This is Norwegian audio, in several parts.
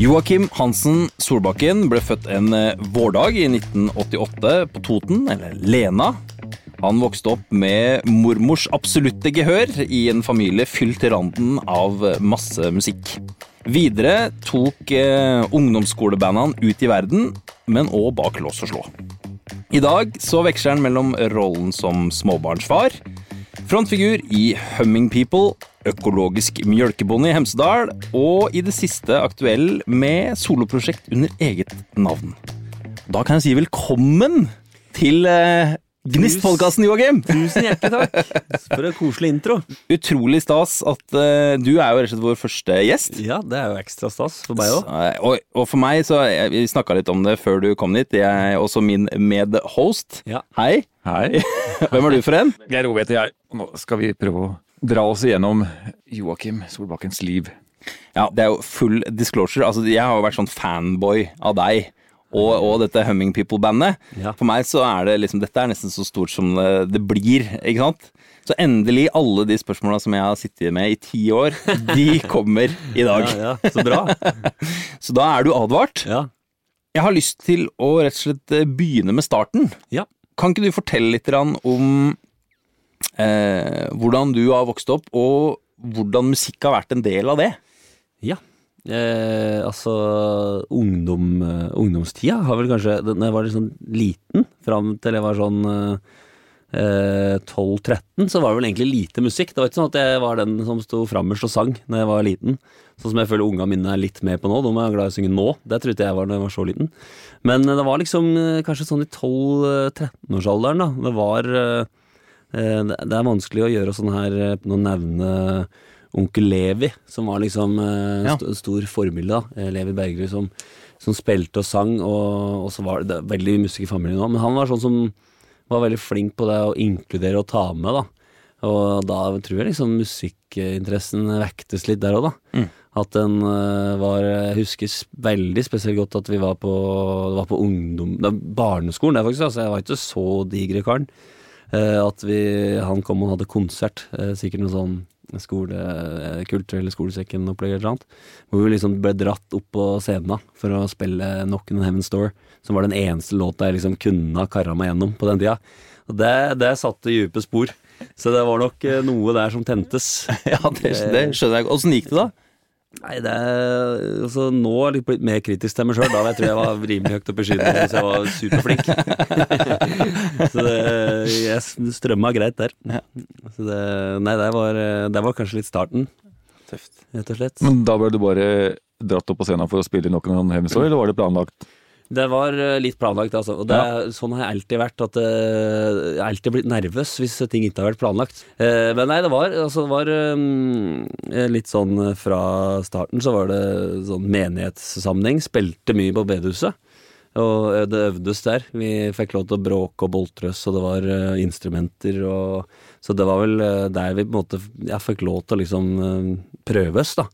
Joakim Hansen Solbakken ble født en eh, vårdag i 1988 på Toten, eller Lena. Han vokste opp med mormors absolutte gehør i en familie fylt til randen av masse musikk. Videre tok eh, ungdomsskolebandene ut i verden, men òg bak lås og slå. I dag så veksler han mellom rollen som småbarnsfar, frontfigur i Humming People, økologisk mjølkebonde i Hemsedal, og i det siste aktuell med soloprosjekt under eget navn. Da kan jeg si velkommen til eh, Gnist-podkasten, Joakim! Tusen hjertelig takk for en koselig intro. Utrolig stas at uh, du er jo rett og slett vår første gjest. Ja, det er jo ekstra stas for meg òg. Eh, Og, og for meg, så Vi snakka litt om det før du kom dit. Jeg er også min medhost. Ja. Hei. Hei, Hvem er du for en? Geir Ove heter jeg. Nå skal vi prøve å dra oss igjennom Joakim Solbakkens liv. Ja, Det er jo full disclosure. Altså, Jeg har jo vært sånn fanboy av deg. Og, og dette Humming People-bandet. Ja. For meg så er det liksom Dette er nesten så stort som det, blir, ikke sant? Så endelig, alle de spørsmåla som jeg har sittet med i ti år, de kommer i dag. Ja, ja, så bra. Så da er du advart. Ja. Jeg har lyst til å rett og slett eh, begynne med starten. Ja. Kan ikke du fortelle litt om eh, hvordan du har vokst opp, og hvordan musikk har vært en del av det? ja. Eh, altså, ungdom, eh, ungdomstida har vel kanskje Da jeg var litt sånn liten, fram til jeg var sånn eh, 12-13, så var det vel egentlig lite musikk. Det var ikke sånn at jeg var den som sto frammest og sang da jeg var liten. Sånn som jeg føler unga mine er litt med på nå. De er glad i å synge nå. Det trodde jeg var da jeg var så liten. Men eh, det var liksom eh, kanskje sånn i 12-13-årsalderen, da. Det var eh, eh, Det det er vanskelig å gjøre sånn her eh, Nå nevne onkel Levi, som var liksom eh, Ja. st stor forbilde. Eh, Levi Bergerud som, som spilte og sang, og, og så var det, det veldig musikk i familien òg. Men han var sånn som var veldig flink på det å inkludere og ta med, da. Og da tror jeg liksom musikkinteressen vektes litt der òg, da. Mm. At den eh, var Jeg husker veldig spesielt godt at vi var på, var på ungdom, det var barneskolen, det faktisk, altså. Jeg var ikke så digre karen. Eh, at vi, han kom og hadde konsert, eh, sikkert noe sånn skole, eh, kulturelle skolesekken-opplegg eller annet. Hvor vi liksom ble dratt opp på scenen for å spille Knock on Heaven's Door, som var den eneste låta jeg liksom kunne ha karra meg gjennom på den tida. Og det, det satte dype spor. Så det var nok noe der som tentes. Ja, det, det skjønner jeg. Åssen gikk det, da? Nei, det er, altså, Nå er jeg blitt mer kritisk til meg sjøl. Da jeg tror jeg var rimelig høyt oppe i skyene mens jeg var superflink. så det, jeg strømma greit der. Så det, nei, det var, det var kanskje litt starten, Tøft. rett og slett. Men da ble du bare dratt opp på scenen for å spille noen Hemsøy, eller var det planlagt? Det var eh, litt planlagt, altså. Og det, ja. sånn har jeg alltid vært. At eh, jeg har alltid blitt nervøs hvis ting ikke har vært planlagt. Eh, men nei, det var, altså, det var litt sånn fra starten så var det sånn menighetssammenheng. Spilte mye på bedehuset. Og det øvdes der. Vi fikk lov til å bråke og boltrøs, og det var instrumenter og Så det var vel der vi på en måte Jeg fikk lov til å liksom prøves, da.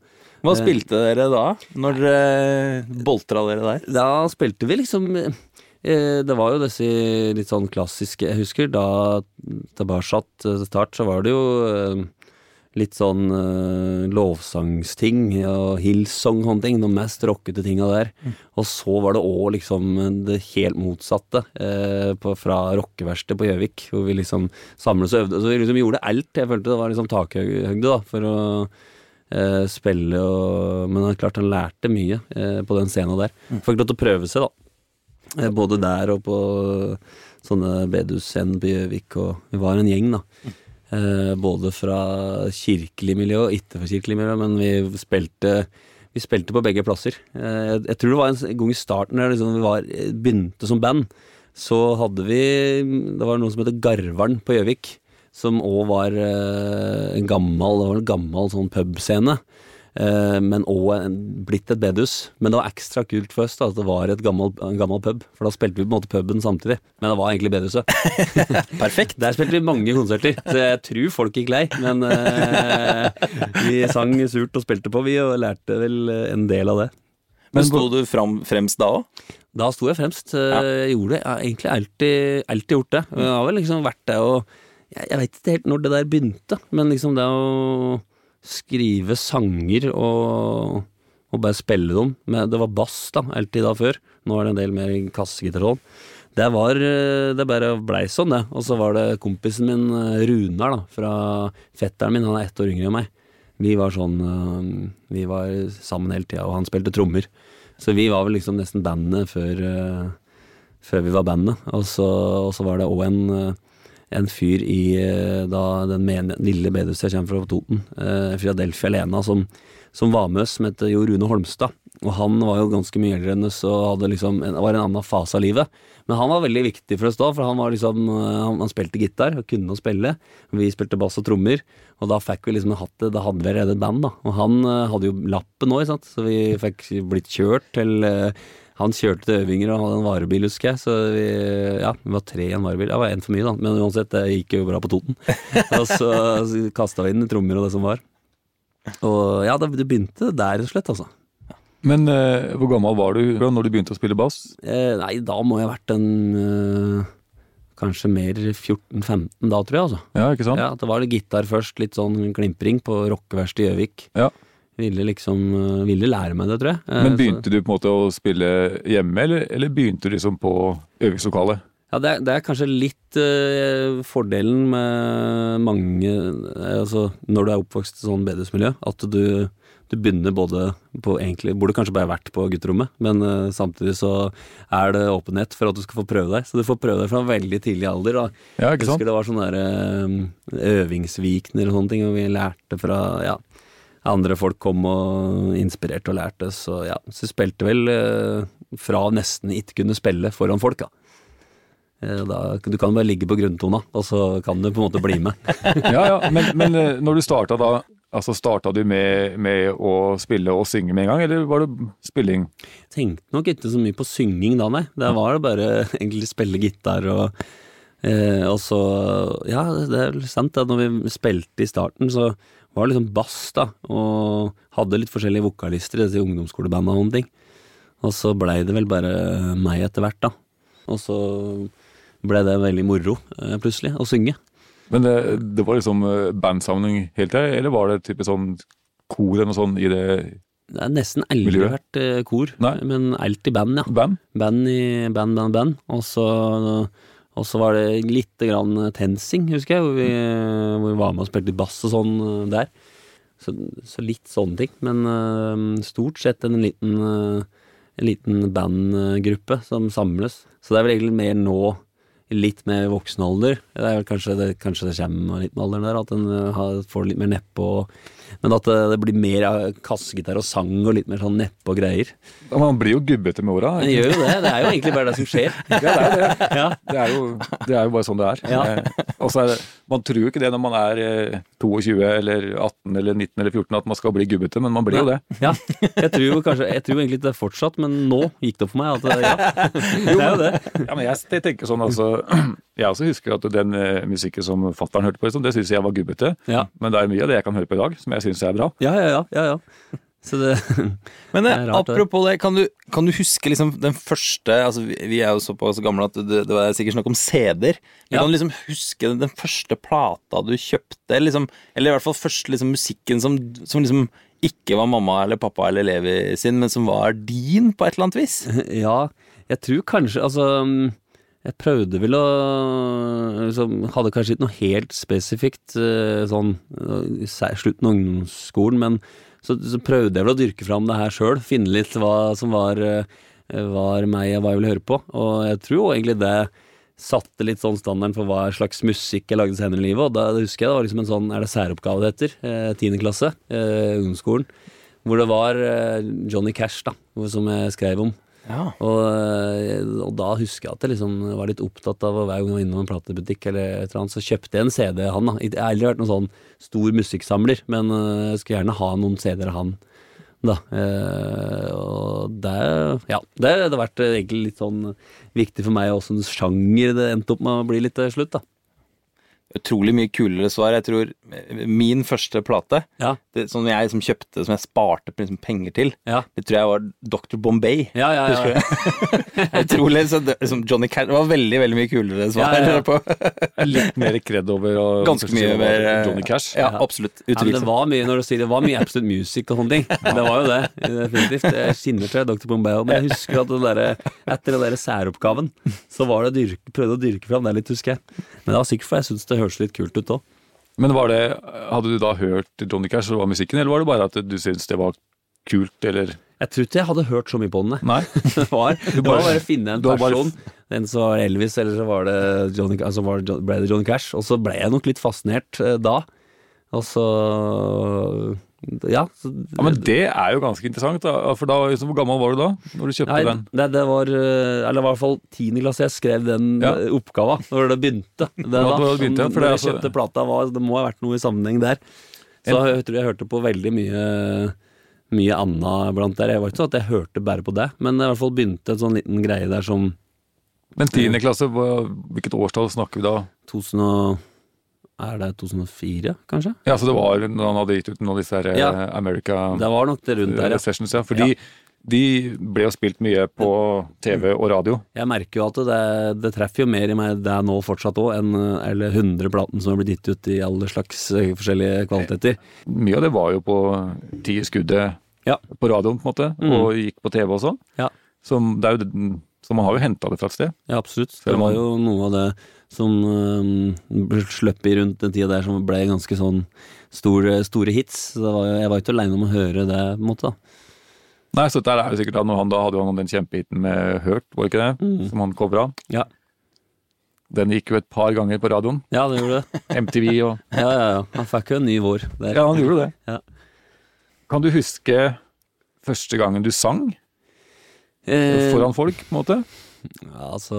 Hva spilte dere da, når dere boltra dere der? Da spilte vi liksom eh, Det var jo disse litt sånn klassiske Jeg husker da til start, så var det jo eh, litt sånn eh, lovsangsting og Hillsong og sånne ting. De mest rockete tinga der. Og så var det òg liksom det helt motsatte eh, på, fra rockeverkstedet på Gjøvik, hvor vi liksom samles og øvde. Så vi liksom gjorde alt. Jeg følte det var liksom takhøyde da, for å eh, spille og Men er klart han lærte mye eh, på den scenen der. Fikk lov til å prøve seg, da. Eh, både der og på sånne bedehusscener på Gjøvik, og vi var en gjeng, da. Eh, både fra kirkelig miljø og ikke kirkelig miljø, men vi spilte vi spilte på begge plasser. Eh, jeg, jeg tror det var en gang i starten da liksom vi var, begynte som band, så hadde vi Det var noe som heter Garvarn på Gjøvik, som òg var eh, en gammel Det var en gammel sånn pubscene. Eh, men òg blitt et bedehus. Men det var ekstra kult for oss at det var et gammel, en gammel pub. For da spilte vi på en måte puben samtidig. Men det var egentlig bedehuset. Perfekt. Der spilte vi mange konserter, så jeg tror folk gikk lei. Men eh, vi sang surt og spilte på, vi, og lærte vel en del av det. Men sto du fram, fremst da òg? Da sto jeg fremst. Jeg gjorde det. Jeg har egentlig alltid, alltid gjort det. Jeg har vel liksom vært det og Jeg, jeg vet ikke helt når det der begynte, men liksom det å skrive sanger og og bare spille dem. med, det var bass da, alltid da før. Nå er det en del mer kassegitar sånn. Det var eh, Det bare blei sånn, det. Og så var det kompisen min, eh, Runar, da, fra fetteren min, han er ett år yngre enn meg. Vi var sånn eh, Vi var sammen hele tida, og han spilte trommer. Så vi var vel liksom nesten bandet før, før vi var bandet. Og så, og så var det òg en, en fyr i eh, da, den lille bedehuset jeg kommer fra på Toten, eh, Philadelphia Lena, som, som var med oss, som het Jo Rune Holmstad. Og han var jo ganske mye eldre enn oss og liksom, var en annen fase av livet. Men han var veldig viktig for oss da, for han liksom eh, Han, han spilte gitar og kunne å spille. Vi spilte bass og trommer, og da fikk vi liksom Da hadde vi allerede et band, da. Og han eh, hadde jo lappen òg, så vi fikk blitt kjørt til eh, han kjørte til øvinger og hadde en varebil, husker jeg. Så vi, ja, vi var tre i en varebil. Det var én for mye, da. Men uansett, det gikk jo bra på Toten. og så, så kasta vi inn trommer og det som var. Og ja, det, det begynte der, rett og slett, altså. Men eh, hvor gammel var du når du begynte å spille bass? Eh, nei, da må jeg ha vært en eh, Kanskje mer 14-15 da, tror jeg, altså. Ja, ikke sant? Ja, Det var det gitar først, litt sånn klimpring på rockeverkstedet i Gjøvik. Ja. Ville liksom eh, Ville lære meg det, tror jeg. Eh, Men begynte du på en måte å spille hjemme, eller, eller begynte du liksom på øvingslokalet? Ja, det er, det er kanskje litt uh, fordelen med mange Altså, når du er oppvokst i sånn bedehusmiljø, at du, du begynner både på egentlig Burde kanskje bare vært på gutterommet, men uh, samtidig så er det åpenhet for at du skal få prøve deg. Så du får prøve deg fra veldig tidlig alder. Da. Ja, Jeg ikke sant? husker det var sånne der, eh, øvingsvikner og sånne ting, og vi lærte fra ja, andre folk kom og inspirerte og lærte, så ja. Så spilte vel eh, fra nesten ikke kunne spille foran folk, da. Eh, Da, du kan bare ligge på grunntona, og så kan du på en måte bli med. Ja, ja. Men, men eh, når du starta da, altså starta du med, med å spille og synge med en gang, eller var det spilling? Tenkte nok ikke så mye på synging da, nei. Det var det bare egentlig spille gitar og eh, Og så Ja, det er sant. Da. Når vi spilte i starten, så var liksom bass, da. Og hadde litt forskjellige vokalister i disse ungdomsskolebanda og ting. Og så blei det vel bare meg etter hvert, da. Og så blei det veldig moro, eh, plutselig, å synge. Men det, det var liksom eh, bandsamling helt til, eller var det type sånn kor eller noe sånt i det Det er nesten aldri Miljøet? vært eh, kor, Nei. men alltid band, ja. band? Band i band, band, band. Og så, og så var det lite grann tensing, husker jeg, hvor vi, hvor vi var med og spilte litt bass og sånn eh, der. Så, så litt sånne ting. Men uh, stort sett en liten, uh, en liten bandgruppe som samles. Så det er vel egentlig mer nå, litt mer voksen alder. Det er vel kanskje det, kanskje det kommer med liten alderen der, at en uh, får litt mer nedpå og Men at det, det blir mer kassegitar og sang og litt mer sånn neppe og greier. Man blir jo gubbete med åra. Man gjør jo det. Det er jo egentlig bare det som skjer. Ja, det er det. Ja. Det er, jo, det er jo bare sånn det er. Ja. Eh, Og så er det, man tror jo ikke det når man er eh, 22 eller 18 eller 19 eller 14 at man skal bli gubbete, men man blir jo det. Ja, jeg tror jo kanskje Jeg tror egentlig det er fortsatt, men nå gikk det opp for meg at ja. Det er jo det. Ja, men jeg, jeg tenker sånn altså Jeg også husker at den eh, musikken som fattern hørte på, liksom, det syns jeg var gubbete. Ja, Men det er mye av det jeg kan høre på i dag som jeg syns er bra. ja, ja. ja, ja, ja. Så det Men Det eh, rart, apropos det, kan du, kan du huske liksom den første altså vi, er jo såpass gamle at det, det var sikkert snakk om CD-er. Men Ja. Kan du liksom huske den første plata du kjøpte, liksom, eller i hvert fall først liksom musikken som, som liksom ikke var mamma eller pappa eller Levi sin, men som var din på et eller annet vis? Ja, jeg tror kanskje Altså mm, jeg prøvde vel å liksom, Hadde kanskje ikke noe helt spesifikt eh, sånn eh, slutten av ungdomsskolen, men så, så prøvde jeg vel å dyrke fram det her sjøl. Finne litt hva som var, eh, var meg, og hva jeg ville høre på. Og jeg tror jo egentlig det satte litt sånn standarden for hva slags musikk jeg lagde senere i livet. Og da husker jeg det var liksom en sånn Er det særoppgave det heter? Tiende klasse, eh, ungdomsskolen. Hvor det var Johnny Cash, da, som jeg skrev om. Ja. Og, eh, og da husker jeg at jeg liksom var litt opptatt av hver gang jeg var innom en platebutikk, eller et eller annet, så kjøpte jeg en CD av han. da. Jeg har aldri vært noen sånn stor musikksamler, men eh, jeg skulle gjerne ha noen CD-er av han. Da. Eh, og det, ja, det har vært egentlig litt sånn viktig for meg åssen sjanger det endte opp med å bli litt slutt, da. Utrolig mye kulere svar. Jeg tror eh, min første plate, Ja. det, som jeg liksom kjøpte, som jeg sparte liksom penger til, Ja. det tror jeg var Dr. Bombay. Ja, ja, ja. ja. Utrolig. Så det, liksom Johnny Cash det var veldig, veldig mye kulere svar Ja, ja. Litt mer kred over å Ganske mye mer eh, Johnny Cash. Ja, absolutt. Ja, det var mye når du sier det var mye Absolute Music og sånne ting. Det var jo det, definitivt. Jeg skinner til Dr. Bombay men jeg husker at det der, etter den der særoppgaven, så var det dyrke, prøvde å dyrke fram det litt, husker jeg. Men det var sikkert for jeg syns det hørtes litt kult ut da. Men var det, hadde du da hørt Johnny Cash og musikken, eller var det bare at du syntes det var kult, eller Jeg tror ikke jeg hadde hørt så mye på den. Nei? Det var, det var bare å finne en bare- person. Enten så var det Elvis, eller så var det Johnny, altså det, ble det Johnny Cash. Og så ble jeg nok litt fascinert eh, da. Og så Ja. Ja, Men det er jo ganske interessant, da. For da, liksom, hvor gammel var du da? Når du kjøpte Nei, den? det, det var eh, Eller i hvert fall tiende klasse jeg skrev den Ja. ja. oppgava, når det begynte. Det, da, det begynte, for det jeg kjøpte plata, var, det må ha vært noe i sammenheng der. Så jeg tror jeg hørte på veldig mye Mye anna blant der. Jeg var ikke sånn at jeg hørte bare på det, men i hvert fall begynte en sånn liten greie der som Men tiende klasse, hvilket årstall snakker vi da? 2000 og Er det 2004, kanskje? Ja, så det var når han hadde gitt ut noen av disse her, Ja. eh, America Det var nok det rundt der, ja. sessions, ja. Fordi de ble jo spilt mye på TV og radio. Jeg merker jo at det, det treffer jo mer i meg det er nå fortsatt òg, enn eh, eller 100 platen som har blitt gitt ut i alle slags eh, forskjellige kvaliteter. Mye av det var jo på ti skuddet Ja. på radioen, på en måte, Mm. og gikk på TV også. Ja. Som, det er jo, så man har jo henta det fra et sted. Ja, absolutt. Det var jo noe av det som um, ble sluppet i rundt den tida der som ble ganske sånn store, store hits. Så var, jo- jeg var ikke aleine om å høre det, på en måte. da. Nei, så der er jo sikkert at når han da hadde jo han den kjempehiten med Hørt, var det ikke det? Mm. Som han covra. Ja. Den gikk jo et par ganger på radioen. Ja, det gjorde det. MTV og Ja, ja, ja. Han fikk jo en ny vår der. Ja, han gjorde det. Ja. Kan du huske første gangen du sang Eh, foran folk, på en måte? Ja, altså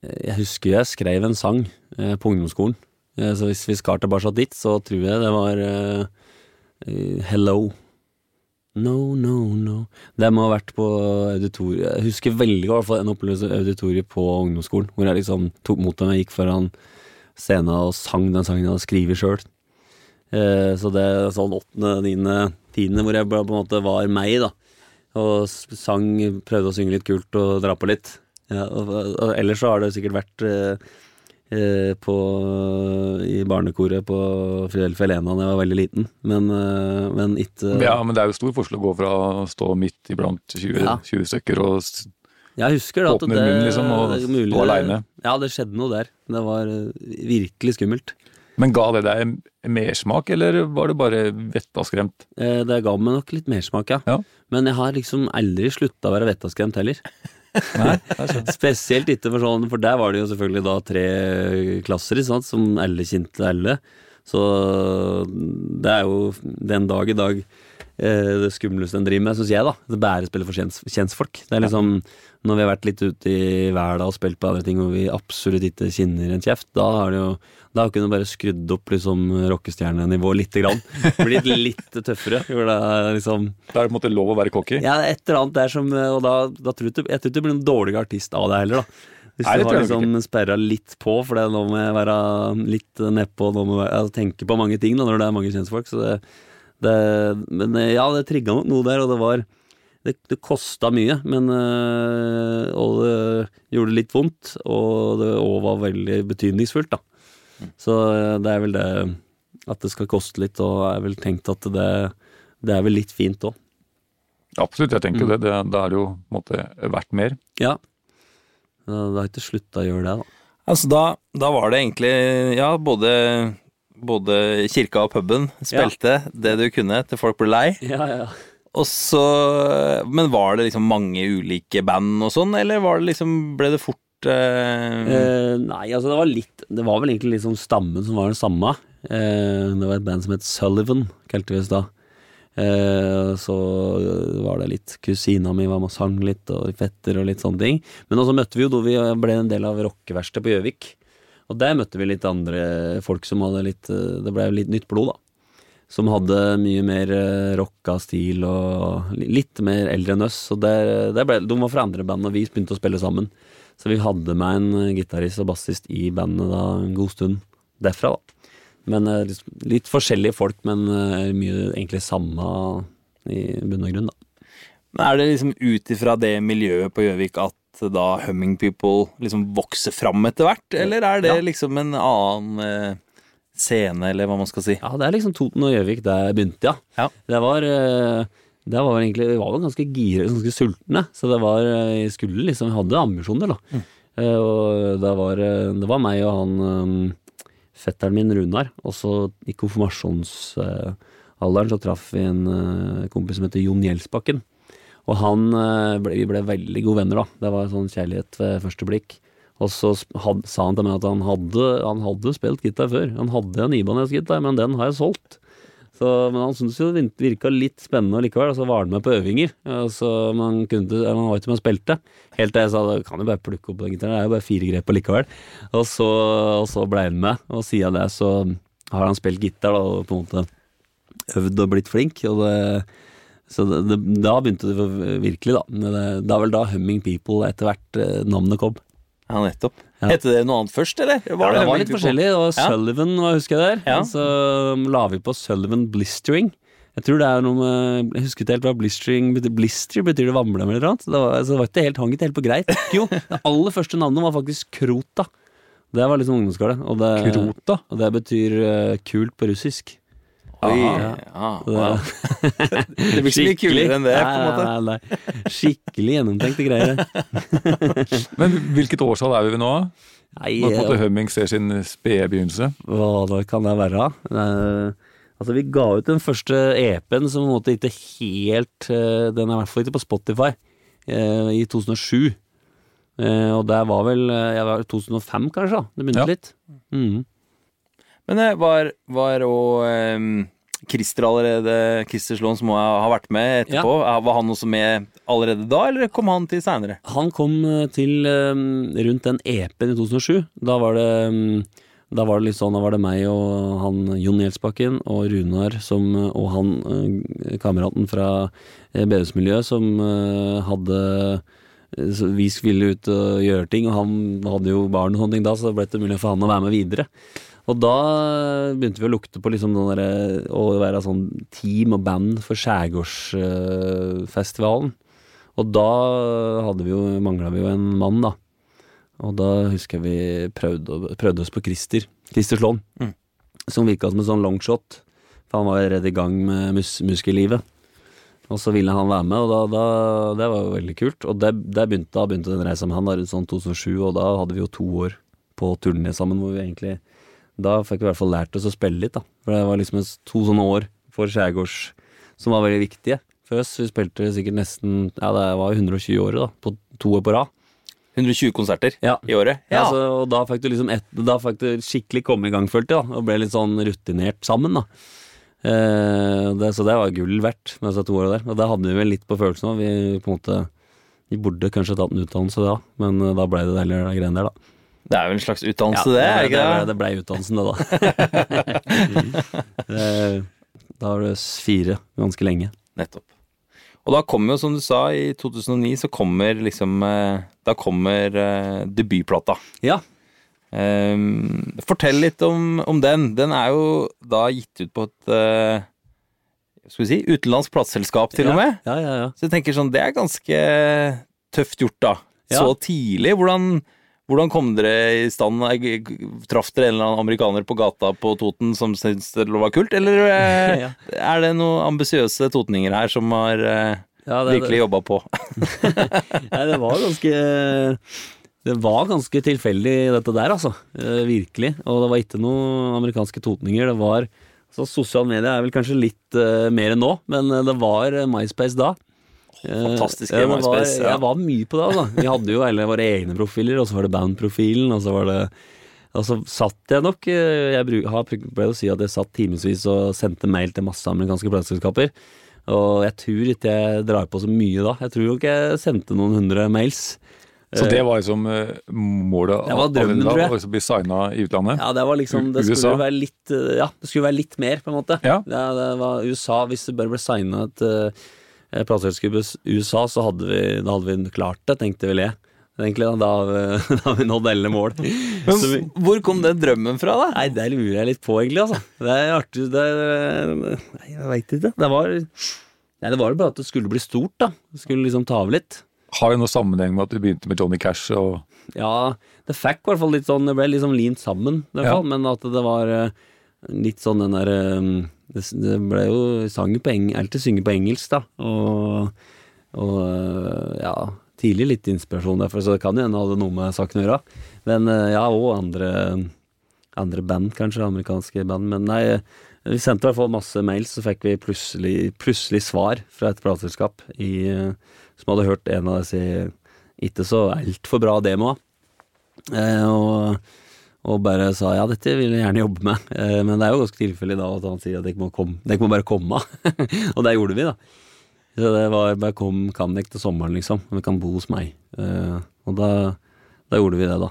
Jeg husker jeg skrev en sang eh, på ungdomsskolen. Eh, så hvis vi skal tilbake dit, så tror jeg det var eh, Hello. No, no, no. Det må ha vært på auditoriet. Jeg husker veldig godt en opplevelse auditoriet på ungdomsskolen, hvor jeg liksom tok mot dem. Jeg gikk foran scenen og sang den sangen jeg hadde skrevet sjøl. Eh, så det er sånn åttende, niende, tiende, hvor jeg på en måte var meg, da. Og sang, prøvde å synge litt kult og dra på litt. Ja, og, og ellers så har det sikkert vært eh, eh, på, i barnekoret på Fidelfia Elena da jeg var veldig liten, men, eh, men ikke Ja, men det er jo stor forskjell å gå fra å stå midt iblant 20, Ja. 20 stykker og Jeg husker da at åpne det munnen, liksom, og det mulig stå alene. Ja, det skjedde noe der. Det var eh, virkelig skummelt. Men ga det deg mersmak, eller var det bare vettaskremt? Eh, Det ga meg nok litt mersmak, ja. Ja. Men jeg har liksom aldri slutta å være vettaskremt heller. Nei. Spesielt ikke for sånn, for der var det jo selvfølgelig da tre klasser, sant, som alle kjente alle. Så det er jo den dag i dag det skumleste en driver med, syns jeg, da. Det bærespillet for kjens, kjensfolk. Det er liksom når vi har vært litt ute i verden og spilt på andre ting hvor vi absolutt ikke kjenner en kjeft, da har det jo da kunne du bare skrudd opp liksom rockestjernenivået lite grann. Blitt litt tøffere. Det er liksom Det er på en måte lov å være cocky. ja, et eller annet der som Og da, da tror jeg jeg tror ikke du blir en dårlig artist av det heller, da. Hvis Nei, du har liksom sperra litt på, for det, nå må jeg være litt nedpå, nå må jeg altså, tenke på mange ting da, når det er mange kjentfolk. Så det, det Men eh, ja, det trigga nok noe der, og det var Det, det kosta mye, men øh, Og det gjorde litt vondt, og det òg var veldig betydningsfullt, da. Så øh, det er vel det at det skal koste litt, og jeg har vel tenkt at det, det er vel litt fint òg. Absolutt, jeg tenker mm. det. det. Er jo på en måte verdt mer. Ja. Det har ikke slutta å gjøre det, da. Altså da, da var det egentlig Ja, både, både kirka og puben spilte det du kunne til folk ble lei. Ja, ja. Og så Men var det liksom mange ulike band og sånn, eller var det liksom Ble det fort eh, Eh, nei, altså det var litt Det var vel egentlig liksom stammen som var den samme. Eh, det var et band som het Sullivan, kalte vi oss da. Eh, så var det litt Kusina mi var med og sang litt, og fetter og litt sånne ting. Men også møtte vi jo da vi ble en del av rockeverkstedet på Gjøvik. Og der møtte vi litt andre folk som hadde litt eh, Det ble litt nytt blod, da. som hadde mye mer eh, rocka stil og litt mer eldre enn oss. Så det, der ble, de var fra andre band, og vi begynte å spille sammen. Så vi hadde med en eh, gitarist og bassist i bandet da en god stund derfra, da. Men eh, litt, forskjellige folk, men eh, mye egentlig samme i bunn og grunn, da. Men er det liksom ut ifra det miljøet på Gjøvik at da Humming People liksom vokser fram etter hvert, eller er det Ja. liksom en annen eh, scene, eller hva man skal si? Ja, det er liksom Toten og Gjøvik der begynte, ja. Ja. Det var eh, det var egentlig, Vi var jo ganske gire, ganske sultne, så det var eh, jeg skulle liksom, vi hadde ambisjoner, da. Eh, Og det var, eh, det var meg og han eh, fetteren min Runar, og så i konfirmasjonsalderen så traff vi en eh, kompis som heter Jon Gjelsbakken. Og han eh, ble, vi ble veldig gode venner, da. Det var sånn kjærlighet ved første blikk. Og så had, sa han til meg at han hadde, han hadde spilt gitar før. Han hadde en Ibanez-gitar, men den har jeg solgt. Så, men han syntes jo det virka litt spennende likevel, og så var han med på øvinger. Så man kunne, man var ikke med og spilte. Helt til jeg sa at kan jo bare plukke opp den gitaren, det er jo bare fire grep likevel. Og så, og så ble han med, og siden det så har han spilt gitar og på en måte øvd og blitt flink. Og det, så det, det, da begynte det virkelig, da. Det, det er vel da Humming People etter hvert eh, navnet kom. Ja, nettopp. Ja. Hette det noe annet først, eller? Ja, det var litt forskjellig. Det var. Sullivan, hva husker jeg der. Ja. Så um, la vi på Sullivan Blistering. Jeg tror det er noe med Jeg husker ikke helt hva blistering betyr. Blister betyr det vamle eller noe. Det var, altså, det var ikke helt, hang ikke helt på greit. Jo, det aller første navnet var faktisk Krota. Det var liksom ungdomsskole. Og det, Krota? og det betyr uh, kult på russisk. Oi, Ja. ja, Så wow. det- Det blir ikke mye kulere enn det, på en måte. Nei, nei. Skikkelig gjennomtenkte greier. Men hvilket årstall er vi ved nå? Nei, Når på en måte Humming ser sin spede begynnelse? Hva kan det være? Eh, altså Vi ga ut den første EP-en som på en måte ikke helt eh, Den er i hvert fall ikke på Spotify, eh, i 2007. Eh, og det var vel eh, jeg var 2005, kanskje? da Det begynte Ja. litt. Mhm. Men eh, var, var og um, Christer allerede Christer Slåen, som har ha vært med etterpå, ja. var han også med allerede da, eller kom han til seinere? Han kom eh, til um, rundt den EP-en i 2007. Da var det um, da var det litt sånn, da var det meg og han Jon Gjelsbakken og Runar som, og han eh, kameraten fra eh, bedehusmiljøet som eh, hadde eh, Vi skulle ut og gjøre ting, og han hadde jo barn og sånne ting da, så det ble det mulig for han å være med videre. Og da begynte vi å lukte på liksom den derre å være sånn team og band for Skjærgårdsfestivalen. Og da hadde vi jo, mangla vi jo en mann, da. Og da husker jeg vi prøvde, prøvde oss på Christer. Christer Slåen. Mm. Som virka som en sånn longshot. For han var allerede i gang med mus muskellivet. Og så ville han være med, og da, da, det var jo veldig kult. Og det, det begynte, da begynte den reisa med han da rundt sånn 2007, og da hadde vi jo to år på turné sammen hvor vi egentlig Da fikk vi i hvert fall lært oss å spille litt, da. For det var liksom to sånne år for skjærgårds som var veldig viktige for oss. Vi spilte sikkert nesten Ja, det var jo 120 år, da. På to år på rad. 120 konserter Ja. i året? Ja. så, og da fikk du liksom et, Da fikk du skikkelig komme i gang, følte jeg, da, og ble litt sånn rutinert sammen, da. Eh, det, så det var gull verdt med disse to åra der. Og det hadde vi vel litt på følelsen av. Vi på en måte Vi burde kanskje tatt en utdannelse da, men eh, da ble det heller de greiene der, da. Det er jo en slags utdannelse, det? er ikke det? det ble utdannelsen, det, da. Eh, da var det fire ganske lenge. Nettopp. Og da kommer jo, som du sa, i 2009 så kommer liksom eh, Da kommer eh, debutplata. Ja. Um, fortell litt om, om den. Den er jo da gitt ut på et uh, Skal vi si utenlandsk plateselskap, til ja. og med. Ja, ja, ja. Så jeg tenker sånn, det er ganske tøft gjort, da. Ja. Så tidlig. Hvordan, hvordan kom dere i stand? Traff dere en eller annen amerikaner på gata på Toten som syntes det var kult, eller eh, Ja. er det noen ambisiøse totninger her som har eh, Ja, det- virkelig jobba på? Nei, det var ganske Det var ganske tilfeldig dette der, altså. Eh, virkelig. Og det var ikke noen amerikanske totninger. Det var så Sosiale medier er vel kanskje litt eh, mer enn nå, men det var MySpace da. Eh, fantastiske ja, var, ja. Jeg var mye på det, altså. Vi hadde jo alle våre egne profiler, og så var det bandprofilen, og så var det og så satt jeg nok eh, Jeg ble å si at jeg satt timevis og sendte mail til masse amerikanske plateselskaper. Og jeg tror ikke jeg drar på så mye da. Jeg tror nok jeg sendte noen hundre mails. Så det var liksom eh, målet Det var drømmen, tror jeg. å liksom bli signa i utlandet? Ja, det var liksom Det USA? skulle være litt eh, Ja, det skulle være litt mer, på en måte. Ja. Det, det var USA Hvis det bare ble signa et uh, plateselskap i USA, så hadde vi, da hadde vi klart det, tenkte vel jeg. Egentlig, da, da, vi- da vi nådd alle mål. Men vi, hvor kom den drømmen fra, da? nei, det lurer jeg litt på, egentlig, altså. Det er artig det er, Nei, jeg veit ikke. Det var Nei, det var bare at det skulle bli stort, da. Det skulle liksom ta av litt. Har det noe sammenheng med at du begynte med Johnny Cash og Ja, det fikk i hvert fall litt sånn Det ble liksom limt sammen, i hvert Ja. fall. Men at det var eh, litt sånn den der eh, Det, ble jo sangen på engelsk, alltid synge på engelsk, da. Og, og eh, ja Tidlig litt inspirasjon derfor, så det kan hende hadde noe med saken å gjøre. Men eh, ja, og andre, andre band, kanskje. Amerikanske band. Men nei, vi sendte i hvert fall masse mails, så fikk vi plutselig, plutselig svar fra et plateselskap eh, som hadde hørt en av disse ikke så altfor bra demoa. Eh, og, og bare sa ja, dette vil jeg gjerne jobbe med. Eh, men det er jo ganske tilfeldig da at han sier at dere må, komme, dere må bare komme. og det gjorde vi, da. Så det var bare kom, kan dere til sommeren, liksom. Vi kan bo hos meg. Eh, og da, da gjorde vi det, da.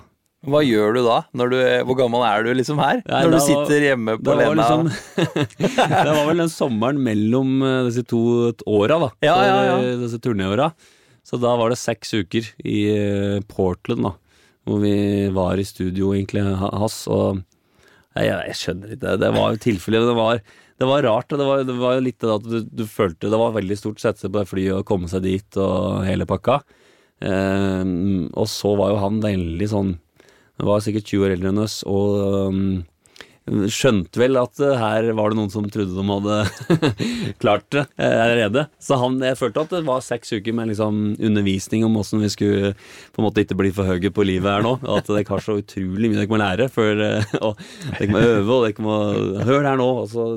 Hva gjør du da? Når du, hvor gammel er du liksom her? Nei, Når du sitter hjemme på var, Lena? liksom, det var vel den sommeren mellom eh, disse to åra, da. Ja, ja, ja. Disse turnéåra. Så da var det seks uker i Portland, da. Hvor vi var i studio, egentlig, ha- hans. Og jeg, jeg skjønner ikke. Det, var jo tilfellet. Det det var rart. Det var, det var litt det at du, du følte Det var veldig stort å sette på det flyet og komme seg dit og hele pakka. Um, og så var jo han veldig sånn var sikkert 20 år eldre enn oss og um, skjønte vel at eh, her var det noen som trodde de hadde klart det eh, allerede. Så han, jeg følte at det var seks uker med liksom undervisning om åssen vi skulle på en måte ikke bli for høye på livet her nå. Og at dere har så utrolig mye dere må lære. Før, eh, og dere må øve, og dere må høre her nå. Og så,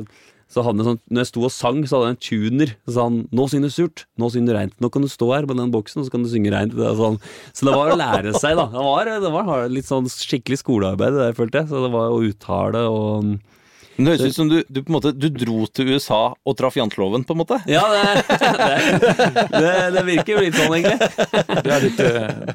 så hadde sånn, når jeg sto og sang, så hadde jeg en tuner. Så sa han 'nå synger du surt, nå synger du reint'. Nå kan du stå her på den boksen, og så kan du synge reint. Sånn. Så det var å lære seg, da. Det var, det var litt sånn skikkelig skolearbeid, det der, følte jeg. Så det var å uttale og Men Det høres ut som du, du på en måte Du dro til USA og traff janteloven, på en måte. Ja, det, det, det, det virker jo litt sånn, egentlig. Det er litt eh,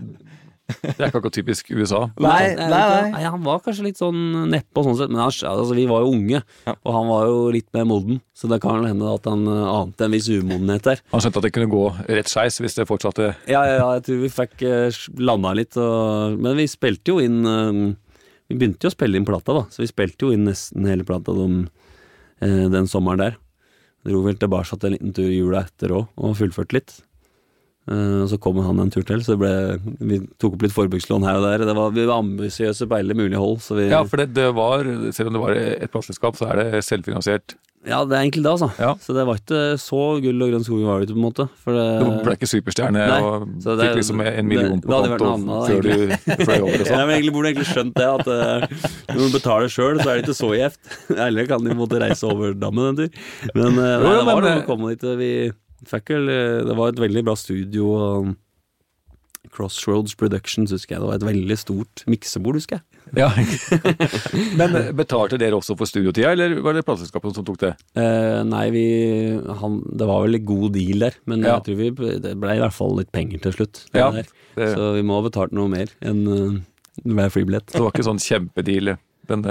Det er ikke akkurat typisk USA. Nei, nei, nei, nei. Han var kanskje litt sånn nedpå sånn sett, men han, altså, vi var jo unge, Ja. og han var jo litt mer moden. Så det kan hende at han eh, ante en viss umodenhet der. Han skjønte at det kunne gå rett skeis hvis det fortsatte. Ja, ja, ja, jeg tror vi fikk uh, landa litt, og, men vi spilte jo inn eh, Vi begynte jo å spille inn plata, da, så vi spilte jo inn nesten hele plata den, eh, den sommeren der. Dro vel tilbake en liten tur i jula etter òg, og fullførte litt. Eh, og så kom han en tur til, så det ble, vi tok opp litt forbrukslån her og der. Det var, vi var ambisiøse på alle mulige hold. Så vi, Ja, for det, det var, selv om det var et plateselskap, så er det selvfinansiert. Ja, det er egentlig det, altså. Ja. Så det var ikke så gull og grønn skog var det på en måte. For det, Du ble ikke superstjerne Nei, og det- fikk liksom en million på konto annet, før du fløy over og Ja, sånn. men egentlig burde du egentlig skjønt det, at uh, når du betaler sjøl, så er det ikke så gjevt. Eller kan de måtte reise over dammen en tur. Men, uh, nei, Jo, jo, det var noe å komme dit. Vi vel eh, Det var et veldig bra studio. Crossroads Productions, husker jeg. Det var et veldig stort miksebord, husker jeg. Ja. Men eh, betalte dere også for studiotida, eller var det plateselskapet som tok det? Eh, nei, vi han, Det var vel en god deal der, men Ja. jeg tror vi Det ble i hvert fall litt penger til slutt. Ja, det- Så vi må ha betalt noe mer enn uh, hver flybillett. Det var ikke sånn kjempedeal, den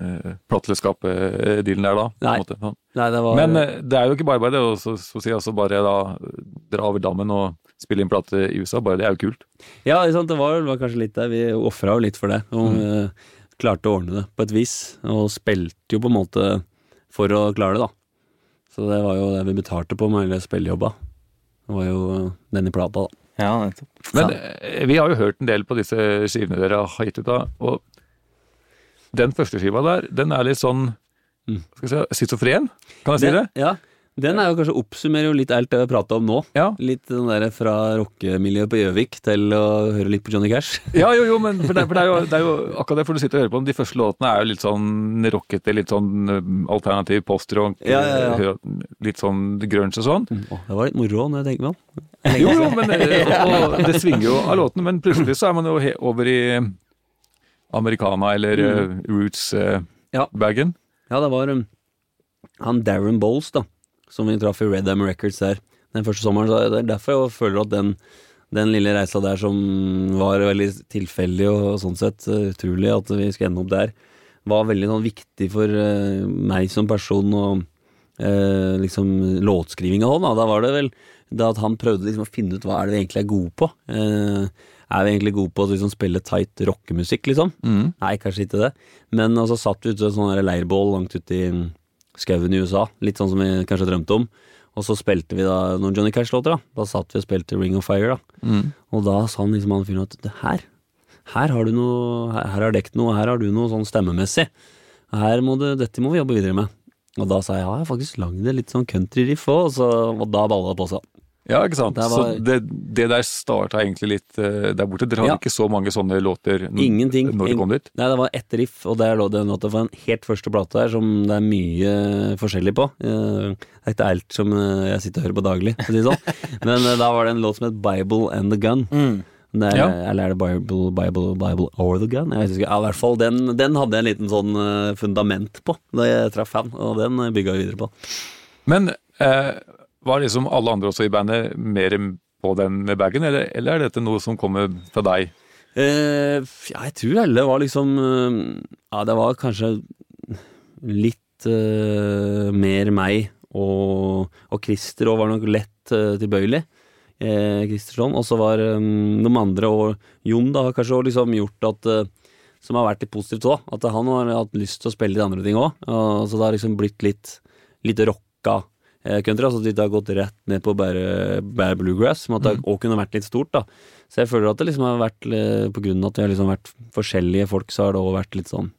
uh, plateselskapet-dealen der da? på Nei. måte. Sånn. Nei, det var Men eh, det er jo ikke bare bare det å så, så si altså bare da dra over dammen og spille inn plate i USA, bare det er jo kult. Ja, sant, det var, det var kanskje litt der. Vi ofra jo litt for det. Og Mm. eh, klarte å ordne det på et vis. Og spilte jo på en måte for å klare det, da. Så det var jo det vi betalte på med hele spillejobba. Det var jo denne den i plata, da. Ja, nettopp. Men eh, vi har jo hørt en del på disse skivene dere har gitt ut da, og den første skiva der, den er litt sånn Mm. skal jeg si, schizofren, kan jeg si det? Ja, den er jo kanskje oppsummerer jo litt alt det vi har prata om nå. Ja. Litt den der fra rockemiljøet på Gjøvik til å høre litt på Johnny Cash. Ja, jo, jo, men for det, for det, er jo, det er jo akkurat det, for du sitter og hører på dem. De første låtene er jo litt sånn rockete, litt sånn alternativ postrock, Ja, ja, litt sånn grunge og sånn. Åh, det var litt moro når jeg tenker meg om. Jo, jo, men og, og det svinger jo av låtene, men plutselig så er man jo over i americana eller Mm. eh, roots-bagen. Ja. Ja, det var um, han Darren Bowles, da, som vi traff i Red Am Records der den første sommeren. Så det er derfor jeg føler at den, den lille reisa der som var veldig tilfeldig og sånn sett eh, utrolig at vi skulle ende opp der, var veldig sånn viktig for uh, meg som person og uh, liksom låtskriving hans. Da. da var det vel det at han prøvde liksom å finne ut hva er det vi egentlig er gode på. Eh, er vi egentlig gode på å liksom spille tight rockemusikk, liksom? Nei, kanskje ikke det. Men så satt vi ute i en sånn leirbål langt ute i skauen i USA, litt sånn som vi kanskje drømte om. Og så spilte vi da noen Johnny Cash-låter. Da Da satt vi og spilte Ring of Fire. da Og da sa han liksom han fyren at her her har du noe Her, her har dekt noe, her har du noe sånn stemmemessig. Her må du, dette må vi jobbe videre med. Og da sa jeg ja, jeg har faktisk lagd det litt sånn countryriff òg, og, så- og da balla det på seg. Ja, ikke sant. Det var- Så det, det der starta egentlig litt eh, der borte. Dere hadde Ja. ikke så mange sånne låter Ingenting. når dere kom dit? Nei, det var ett riff, og der lå det en låt fra en helt første plate her, som det er mye forskjellig på. Eh, Det er ikke alt som eh, jeg sitter og hører på daglig, for å si det sånn. Men da var det en låt som het Bible and the Gun. Det er, Ja. Eller er det Bible, Bible, Bible or the Gun? Jeg ikke. Ja, i hvert fall den, den hadde jeg en liten sånn fundament på da jeg traff han, og den bygga vi videre på. Men eh, var liksom alle andre også i bandet mer på den med bagen, eller, eller er dette noe som kommer fra deg? Eh, ja, jeg tror alle var liksom eh, Ja, det var kanskje litt eh, mer meg og, og Christer òg var nok lett uh, tilbøyelig. Eh, Kristersson. Og så var um, de andre og Jon da har kanskje liksom gjort at eh, Som har vært litt positivt òg. At han har hatt lyst til å spille de andre ting òg. så det har liksom blitt litt, litt rocka eh, country. Altså at det ikke har gått rett ned på bare, bare bluegrass. Men at det òg kunne vært litt stort. da Så jeg føler at det liksom har vært eh, På grunn av at vi har liksom vært forskjellige folk, så har det òg vært litt sånn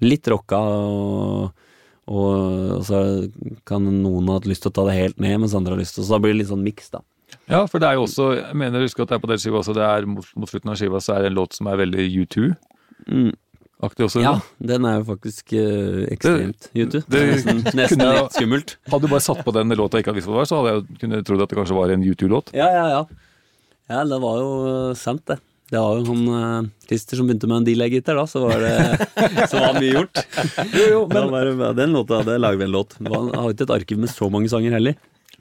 Litt rocka. Og, og så kan noen ha hatt lyst til å ta det helt ned, mens andre har lyst til Så da blir det litt sånn miks, da. Ja, for det er jo også Jeg mener, husker at det er på den skiva også, det er mot, mot slutten av skiva så er det en låt som er veldig U2-aktig Mm. Også. Ja, den er jo faktisk eh, ekstremt YouTube. det- nesten nesten kunne jeg- litt skummelt. Hadde du bare satt på den låta jeg ikke hadde visst hva det var, så hadde jeg kunne trodd at det kanskje var en U2-låt. Ja, ja, ja. Ja, det var jo eh, sant, det. Det var jo han uh, Christer som begynte med en delay-gitar, da, så var det så var mye gjort. Jo, jo, men Den låta, det jeg vi en låt. Det Jeg har ikke et arkiv med så mange sanger heller.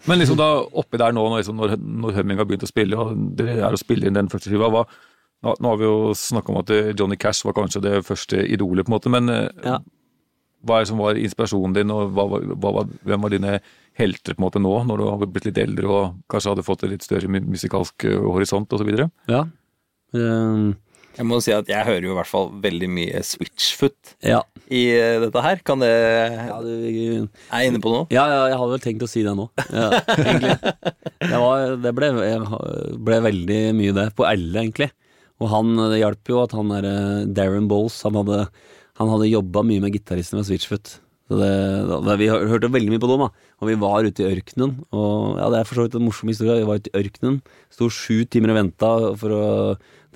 Men liksom da oppi der nå, når, liksom, når, når Humming har begynt å spille, og dere er å spille inn den første skiva, hva, nå, nå har vi jo snakka om at eh, Johnny Cash var kanskje det første idolet, på en måte, men eh, Ja. hva er det som var inspirasjonen din, og hva, var- hva, hvem var dine helter på en måte nå, når du har blitt litt eldre og kanskje hadde fått en litt større musikalsk eh, horisont osv.? Ja. Um, Jeg må si at jeg hører jo i hvert fall veldig mye Switchfoot ja. i dette her. Kan det Ja, det, Er jeg inne på noe? ja, ja, jeg hadde vel tenkt å si det nå, ja, egentlig. Det, var, det ble, ble veldig mye det, på alle, egentlig. Og han, det hjalp jo at han der eh, Darren Bowles, han hadde, han hadde jobba mye med gitaristen ved Switchfoot. Så det, det, vi hørte veldig mye på dem, da. Og vi var ute i ørkenen. Og ja, det er for så vidt en morsom historie. Vi var ute i ørkenen, sto sju timer og venta for å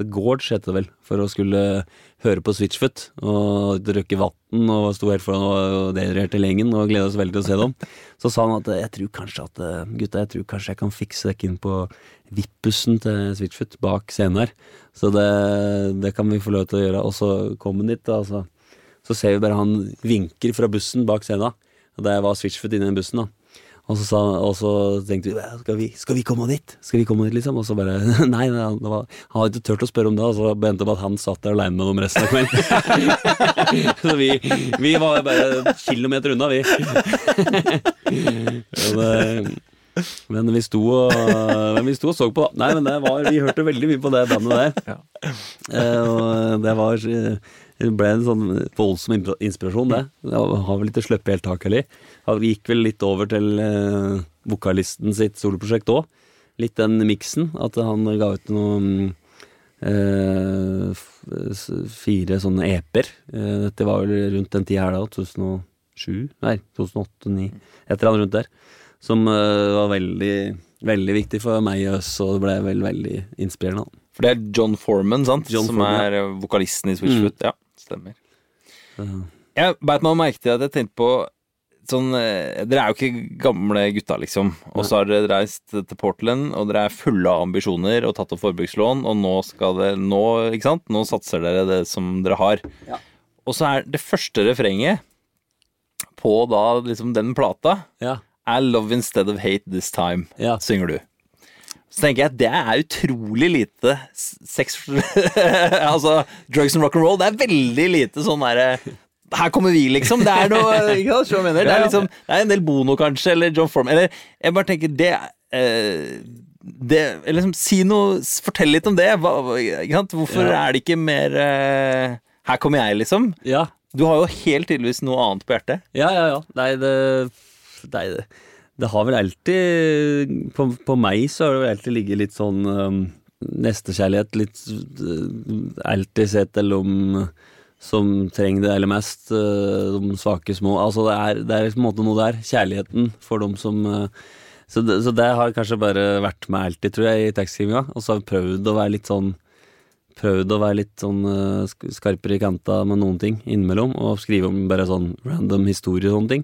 The Gorge heter det vel, for å skulle høre på Switchfoot. Og drikke vann og sto helt foran og delerte lengen, og gleda oss veldig til å se dem. Så sa han at jeg tror kanskje at eh, gutta, jeg tror kanskje jeg kan fikse dere inn på VIP-bussen til Switchfoot bak scenen her. Så det, det kan vi få lov til å gjøre. Og så kom han dit, da. Så, så ser vi bare han vinker fra bussen bak scenen. Og der var Switchfoot inni den bussen, da. Og så, sa, og så tenkte vi skal, vi skal vi komme dit? Skal vi komme dit, liksom? Og så bare Nei, nei det var, han hadde ikke turt å spørre om det, og så endte det med at han satt der aleine med dem resten av kvelden. så vi, vi var bare kilometer unna, vi. Det, men vi sto og, men vi sto og så på, da. Nei, men var, vi hørte veldig mye på det bandet der. Eh, og det var Det ble en sånn voldsom inspirasjon, det. Det har vel ikke sluppet helt taket heller. Han gikk vel litt over til eh, vokalisten sitt soloprosjekt òg. Litt den miksen. At han ga ut noen eh, fire sånne EP-er. Eh, dette var vel rundt den tida her da, 2007? Nei, 2008-2009. Et eller annet rundt der. Som eh, var veldig, veldig viktig for meg og oss, og det ble vel veldig inspirerende. For det er John Foreman, sant? John som Foreman, er eh, vokalisten i Switchfoot. Ja, stemmer. Uh. Jeg beit meg merke til at jeg tenkte på sånn eh, Dere er jo ikke gamle gutta, liksom. Og så har dere reist til Portland, og dere er fulle av ambisjoner og tatt opp forbrukslån, og nå skal det Nå, ikke sant? Nå satser dere det som dere har. Ja. Og så er det første refrenget på da liksom den plata ja. Er 'Love instead of hate this time', Ja. synger du. så tenker jeg at det er utrolig lite sex Altså drugs and rock and roll. Det er veldig lite sånn derre her kommer vi, liksom. Det er noe ikke sant, hva jeg mener? Det er liksom Det er en del Bono, kanskje, eller John Form Eller jeg bare tenker det eh, det, liksom, Si noe, fortell litt om det. Hva? Hvorfor Ja. er det ikke mer eh, Her kommer jeg, liksom. Ja, Du har jo helt tydeligvis noe annet på hjertet. ja, ja. ja. Nei, det det, det har vel alltid på, på meg så har det vel alltid ligget litt sånn um, nestekjærlighet. Litt uh, alltid sett til dem som trenger det aller mest. uh, de svake små. Altså, det er, det er liksom noe der. Kjærligheten for dem som uh, så, det, så det har kanskje bare vært med alltid, tror jeg, i tekstskrivinga. Og så har jeg prøvd å være litt sånn Prøvd å være litt sånn uh, skarpere i kanta med noen ting innimellom, og skrive om bare sånn random historie og sånne ting.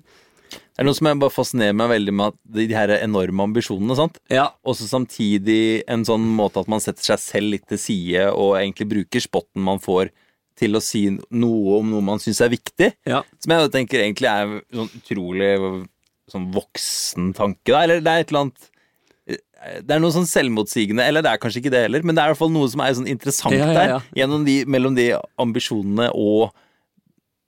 Det er noe som jeg bare fascinerer meg veldig med at de, de her enorme ambisjonene. sant? Ja, Og så samtidig en sånn måte at man setter seg selv litt til side og egentlig bruker spotten man får til å si noe om noe man syns er viktig. ja. Som jeg tenker egentlig er sånn utrolig sånn voksen tanke, da. Eller det er et eller annet Det er noe sånn selvmotsigende, eller det er kanskje ikke det heller, men det er i hvert fall noe som er sånn interessant Ja, ja, ja. der. De, mellom de ambisjonene og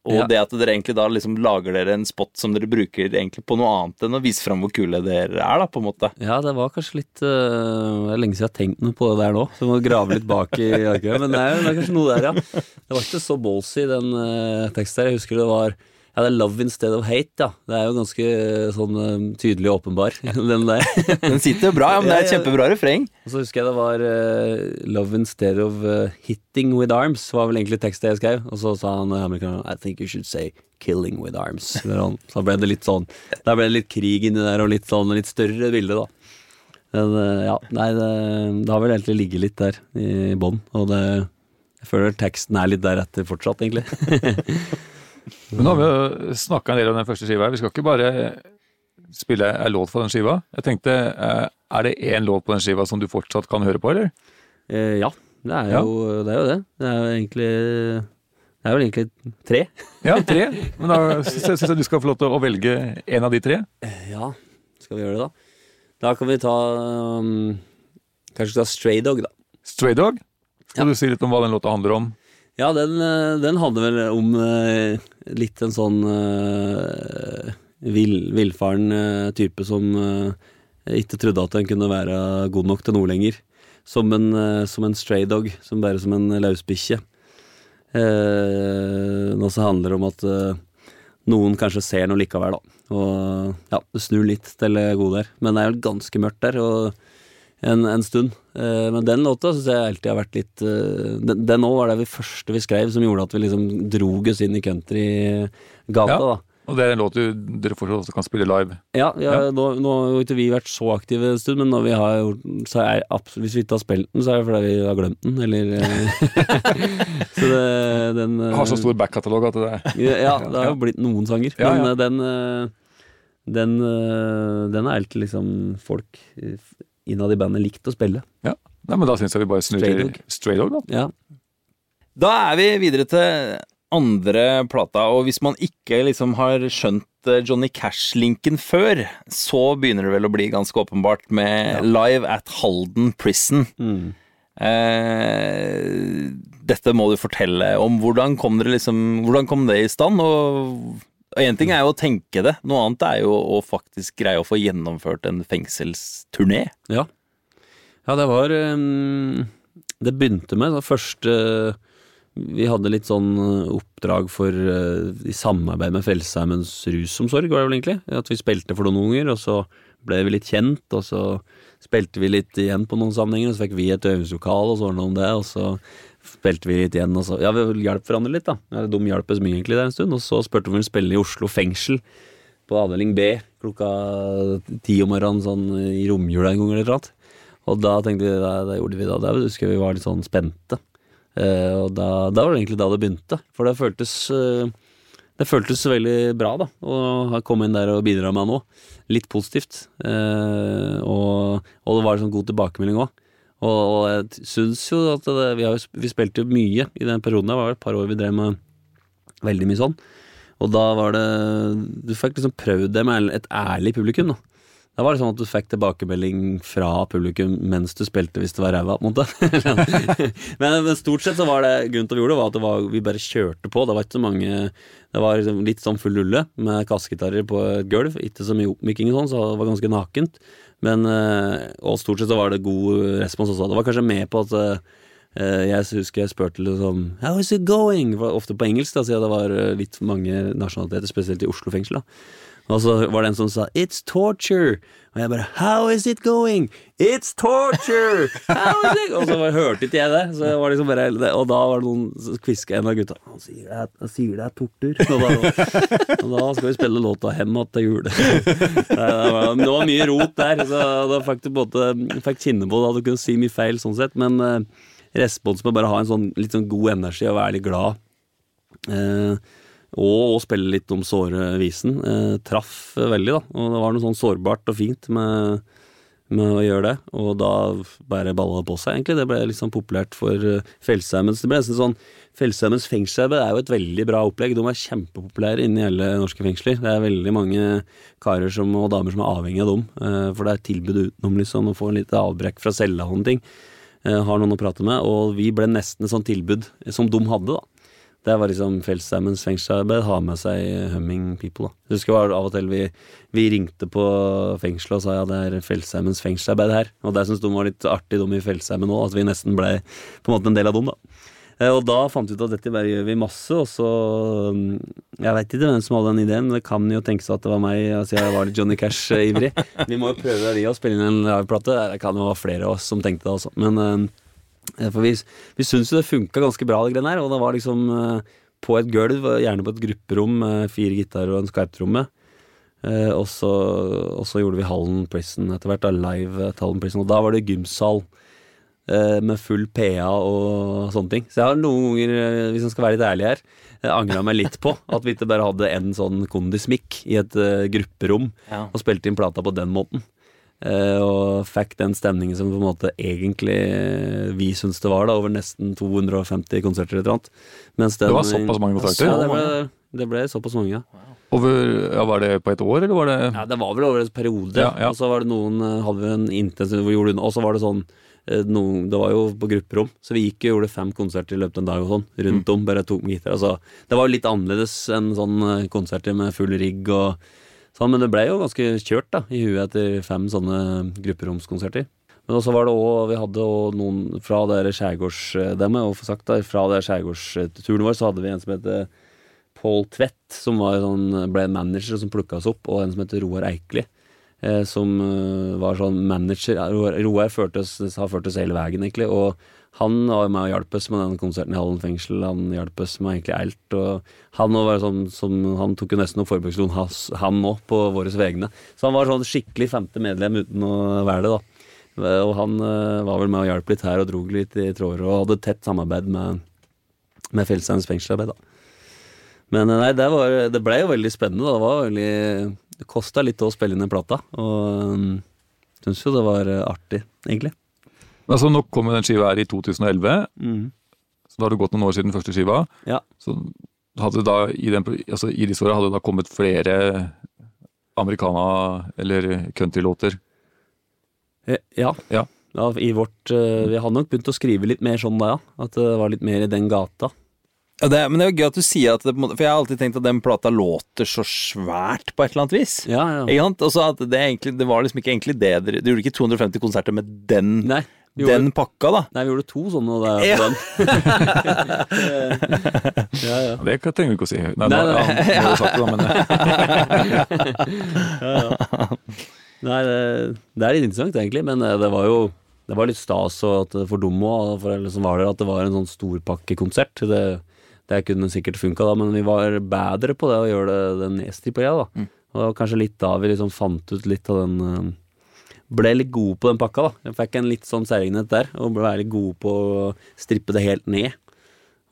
og Ja. det at dere egentlig da liksom lager dere en spot som dere bruker egentlig på noe annet enn å vise fram hvor kule dere er, da, på en måte. Ja, det var kanskje litt øh, Det er lenge siden jeg har tenkt noe på det der nå, så jeg må grave litt bak i arkivet. Men det er, det er kanskje noe der, ja. Det var ikke så ballsy, den uh, teksten her. Jeg husker det var ja, det er 'Love Instead of Hate', ja. Det er jo ganske øh, sånn øh, tydelig og åpenbar, den der. Den sitter jo bra, ja, men det er et kjempebra refreng. Og så husker jeg det var uh, 'Love Instead of uh, Hitting With Arms', var vel egentlig tekstet jeg skrev. Og så sa han amerikaneren 'I think you should say 'Killing With Arms'. Så ble det litt sånn Da ble det litt krig inni der, og litt sånn litt større bilde, da. Men uh, ja, nei, det, det har vel egentlig ligget litt der i bånn, og det Jeg føler teksten er litt deretter fortsatt, egentlig. Men nå har vi jo snakka en del om den første skiva. Vi skal ikke bare spille en låt fra den skiva. Jeg tenkte, eh, Er det én låt på den skiva som du fortsatt kan høre på, eller? Eh, ja, det er, Ja. jo, det er jo det. Det er jo egentlig Det er vel egentlig tre. Ja, tre. Men da syns jeg du skal få lov til å velge en av de tre. Ja, skal vi gjøre det da? Da kan vi ta um, Kanskje ta Stray Dog, da. Stray Dog. Skal Ja. du si litt om hva den låta handler om? Ja, den, eh, den handler vel om eh, litt en sånn uh, vill, villfaren uh, type som uh, ikke trodde at den kunne være god nok til noe lenger. Som en, uh, som en stray dog, som bare som en løsbikkje. Uh, noe som handler om at noen kanskje ser noe likevel, da. Og ja, snur litt til det gode der. Men det er jo ganske mørkt der. og en, en stund. Eh, men den låta syns jeg alltid har vært litt eh, Den òg var det vi første vi skrev som gjorde at vi liksom drog oss inn i countrygata, Ja. da. Og det er en låt du, dere fortsatt også kan spille live. Ja, ja, Ja. Nå, nå har ikke vi vært så aktive en stund, men når vi har gjort så er absolutt, Hvis vi ikke har spilt den, så er det fordi vi har glemt den, eller eh, Så det, den Har så stor backkatalog at det er Ja, det har jo blitt noen sanger. Men den den, den er alltid liksom folk innad i bandet likt å spille. Nei, men da syns jeg vi bare Stray snurrer Dog. Stray Dog, da. Ja. Da er vi videre til andre plata, og hvis man ikke liksom har skjønt eh, Johnny Cash-linken før, så begynner det vel å bli ganske åpenbart med Live at Halden Prison. Mm. Eh, dette må du fortelle om. Hvordan kom, dere liksom, hvordan kom det i stand? Og én ting er jo å tenke det, noe annet er jo å faktisk greie å få gjennomført en fengselsturné. Ja. ja, det var Det begynte med det første Vi hadde litt sånn oppdrag for eh, i samarbeid med Frelsesheimens rusomsorg, var det vel egentlig. At vi spilte for noen unger, og så ble vi litt kjent, og så spilte vi litt igjen på noen sammenhenger, og så fikk vi et øvingslokal, og så ordna om det, og så spilte vi litt igjen, og så Ja, vi hjalp hverandre litt, da. Ja, De hjalp oss mye egentlig der en stund, og så spurte vi om vi ville spille i Oslo fengsel på avdeling B klokka ti om morgenen sånn i romjula en gang eller noe. Og da tenkte vi, da, da gjorde vi da. Da husker jeg vi var litt sånn spente. Uh, og da, da var det egentlig da det begynte. For det føltes uh, Det føltes veldig bra, da. Å komme inn der og bidra med noe. Litt positivt. Eh, og, og det var en sånn god tilbakemelding òg. Og, jeg syns jo at det, vi, har, vi spilte jo mye i den perioden. Det var et par år vi drev med veldig mye sånn. Og da var det Du fikk liksom prøvd det med et ærlig publikum, da. Det var liksom at du fikk tilbakemelding fra publikum mens du spilte, hvis det var ræva, men, men stort sett så var det grunnen til at vi gjorde det, var at det var, vi bare kjørte på. Det var ikke så mange Det var liksom litt sånn full rulle med kassegitarer på et gulv. Ikke så mye oppmyking og sånn, så det var ganske nakent. Men eh, Og stort sett så var det god respons også. Det var kanskje med på at eh, jeg husker jeg spurte liksom How is it going? Ofte på engelsk, da, siden det var eh, litt mange nasjonaliteter, spesielt i Oslo fengsel. da og så var det en som sa 'It's torture'. Og jeg bare 'How is it going?' 'It's torture!' It? Og så bare hørte ikke jeg det. Så var liksom bare, og da var det noen kviska en av gutta 'Han sier det han sier det er tortur'. Og da, og da skal vi spille låta 'Hem att. Det var, det var mye rot der, så da fikk du både fikk kjenne på det du kunne si mye feil sånn sett. Men eh, respons med bare ha en sånn litt sånn god energi og være litt glad. Eh, og, og spille litt om såre visen. Eh, traff veldig, da. Og det var noe sånn sårbart og fint med, med å gjøre det. Og da bare balla det på seg, egentlig. Det ble liksom populært for uh, Fjellseimens. Det ble nesten sånn Fjellsheimens fengselsarbeid er jo et veldig bra opplegg. De er kjempepopulære inni hele norske fengsler. Det er veldig mange karer som, og damer som er avhengig av dem. Uh, for det er tilbud utenom, liksom, å få en liten avbrekk fra cella og noen ting. Uh, har noen å prate med. Og vi ble nesten et sånt tilbud som de hadde, da. Det var liksom Fjellstaumens fengselsarbeid. Ha med seg Humming People. da. Jeg husker det av og til vi, vi ringte på fengselet og sa ja, det er Fjellstaumens fengselsarbeid her. Og det syntes de var litt artig, de i Fjellsheimen òg, at vi nesten ble på en måte en del av dem. da. Eh, og da fant vi ut at dette bare gjør vi masse, og så mm, Jeg veit ikke hvem som hadde den ideen, men det kan jo tenkes at det var meg, altså jeg var litt Johnny Cash-ivrig. Vi må jo prøve vi å spille inn en liveplate. Det kan jo være flere av oss som tenkte det også, men eh, Eh, for vi, vi syntes jo det funka ganske bra, det greiene her. Og det var liksom eh, på et gulv, gjerne på et grupperom med fire gitarer og en skarptromme. Eh, og, så, og så gjorde vi Hallen Prison etter hvert, da, live til Hallen Prison. Og da var det gymsal eh, med full PA og sånne ting. Så jeg har noen ganger, eh, hvis jeg skal være litt ærlig her, angra meg litt på at vi ikke bare hadde en sånn kondismikk i et grupperom Ja. og spilte inn plata på den måten. Eh, og fikk den stemningen som på en måte egentlig vi syns det var, da, over nesten 250 konserter eller noe. Mens den, Det var såpass mange konserter? Ja, det ble, det ble såpass mange, ja. Over, ja, Var det på et år, eller var det ja. Det var vel over en periode, Ja, ja. og så var det noen eh, Hadde vi en intensiv hvor vi gjorde Og så var det sånn eh, noen, Det var jo på grupperom, så vi gikk og gjorde fem konserter i løpet av en dag og sånn. Rundt Mm. om, bare tok med gitar. Altså, det var jo litt annerledes enn sånn eh, konserter med full rigg og sånn, men det ble jo ganske kjørt da i huet etter fem sånne grupperomskonserter. Men også var det også, vi hadde også noen fra det skjærgårdsdemmet, og for sagt da, fra det skjærgårdsturen vår, så hadde vi en som het Paul Tvedt, som sånn, ble en manager som plukka oss opp, og en som heter Roar Eikli. Eh, som eh, var sånn manager Roar, har ført oss hele veien, egentlig. Og han var med og hjalp oss med den konserten i Hallen fengsel. Han hjalp oss med egentlig alt. Og han, sånn, som, han tok jo nesten noen forbrukslån, han òg, på våre vegne. Så han var sånn skikkelig femte medlem uten å være det, da. Og han eh, var vel med og hjalp litt her og drog litt i tråder og hadde tett samarbeid med, med Fjellsteinens fengselsarbeid, da. Men eh, nei, det, var, det ble jo veldig spennende. Da. Det var veldig Det kosta litt å spille inn den plata, og um, syns jo det var eh, artig, egentlig. Altså, Nå kom jo den skiva her i 2011, Mm. så da har det gått noen år siden første skiva. Ja. Så hadde da i, den, altså, i disse åra hadde det da kommet flere americana- eller countrylåter. Eh, Ja. Ja. Ja, i vårt eh, Vi hadde nok begynt å skrive litt mer sånn da, ja. At det var litt mer i den gata. Ja, det, men det er jo gøy at du sier at det, For jeg har alltid tenkt at den plata låter så svært på et eller annet vis. Ja, ja. Ikke sant? Også at det, egentlig, det var liksom ikke egentlig det dere Du gjorde ikke 250 konserter med den, Nei, gjorde, den pakka, da? nei, vi gjorde to sånne og det er Ja. den. ja, ja. Det trenger vi ikke å si. Nei, Nei, nei. nei. ja, sagt det, da, men ja, ja. Nei, det, det er litt interessant egentlig, men eh, det var jo det var litt stas og at for dumme, og for alle som var der, at det var en sånn storpakkekonsert. Det, det kunne sikkert funka da, men vi var bedre på det å gjøre det den greia, da. Og det var kanskje litt da vi liksom fant ut litt av den eh, Ble litt gode på den pakka, da. Jeg fikk en litt sånn særegenhet der, og ble veldig gode på å strippe det helt ned.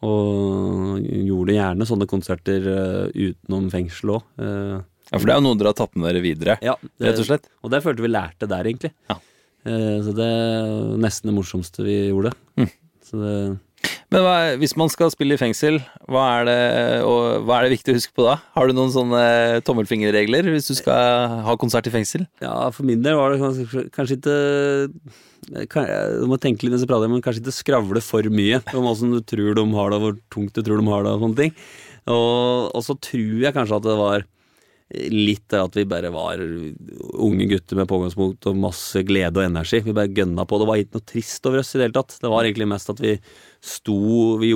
Og gjorde gjerne sånne konserter uh, utenom fengsel òg. Ja, For det er jo noe dere har tatt med dere videre, Ja, det, rett og slett. og det følte vi lærte der, egentlig. Ja. Uh, så det er nesten det morsomste vi gjorde. Mm. Så det Men hva, hvis man skal spille i fengsel, hva er, det, hva er det viktig å huske på da? Har du noen sånne tommelfingerregler hvis du skal ha konsert i fengsel? Ja, for min del var det kanskje, kanskje ikke kan, Du må tenke litt mens jeg prater, men kanskje ikke skravle for mye om åssen du tror de har det, hvor tungt du tror de har det, og sånne ting. Og, og så tror jeg kanskje at det var litt det at vi bare var unge gutter med pågangsmot og masse glede og energi. Vi bare gønna på. Det var ikke noe trist over oss i det hele tatt. Det var egentlig mest at vi sto, vi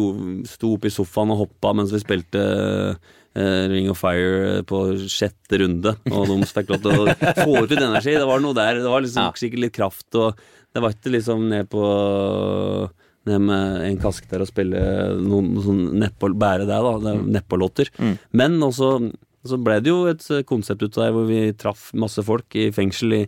sto oppe i sofaen og hoppa mens vi spilte eh, Ring of Fire på sjette runde, og de fikk lov til å få ut litt energi. Det var noe der. Det var liksom sikkert litt kraft, og det var ikke liksom ned på ned med en kaske der og spille noen sånn nedpå, bære der, da. Det er Nedpå-låter. Mm. Men også så ble det jo et eh, konsept ut av der hvor vi traff masse folk i fengsel, i,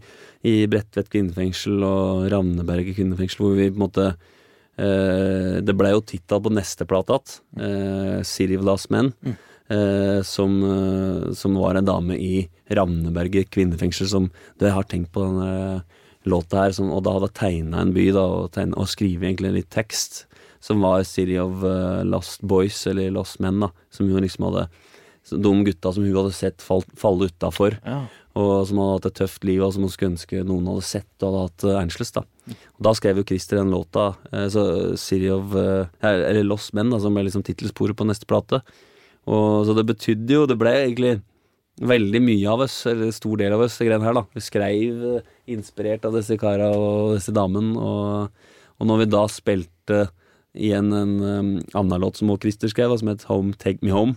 i Bredtvet kvinnefengsel og Ravneberget kvinnefengsel, hvor vi på en måte eh, Det ble jo titta på neste plate igjen, eh, 'City of Last Men', eh, som, eh, som var en dame i Ravneberget kvinnefengsel som det har tenkt på denne låta her, som, og da hadde jeg tegna en by da, og, tegnet, og skrevet egentlig litt tekst, som var 'City of uh, Lost Boys', eller 'Lost Men', da, som hun liksom hadde de gutta som hun hadde sett fall, falle utafor, Ja. og som hadde hatt et tøft liv, og som hun skulle ønske noen hadde sett og hadde hatt uh, Angeles. Da Og da skrev jo Christer den låta, eh, så City of eh, Eller Lost Men, da, som ble liksom tittelsporet på neste plate. Og Så det betydde jo Det ble egentlig veldig mye av oss, eller stor del av oss, det greiene her, da. Vi skreiv eh, inspirert av disse kara og disse damene, og, og når vi da spilte igjen en um, annen låt som Christer skrev, som het Home Take Me Home,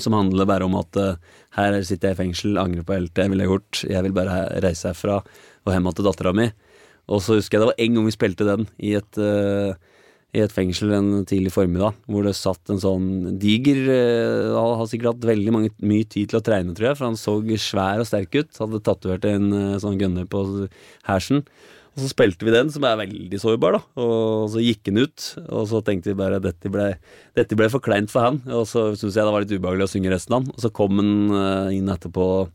som handler bare om at eh, her sitter jeg i fengsel, angrer på alt jeg ville gjort, jeg vil bare reise herfra og hjem til dattera mi. Og så husker jeg det var en gang vi spilte den i et, uh, i et fengsel en tidlig formiddag, hvor det satt en sånn diger uh, har sikkert hatt veldig mange, mye tid til å trene, tror jeg, for han så svær og sterk ut. Hadde tatovert en uh, sånn gunner på hersen. Og så spilte vi den, som er veldig sårbar, da. Og så gikk den ut, og så tenkte vi bare dette ble, dette ble for kleint for han. Og så syntes jeg det var litt ubehagelig å synge resten av den. Og så kom han eh, inn etterpå og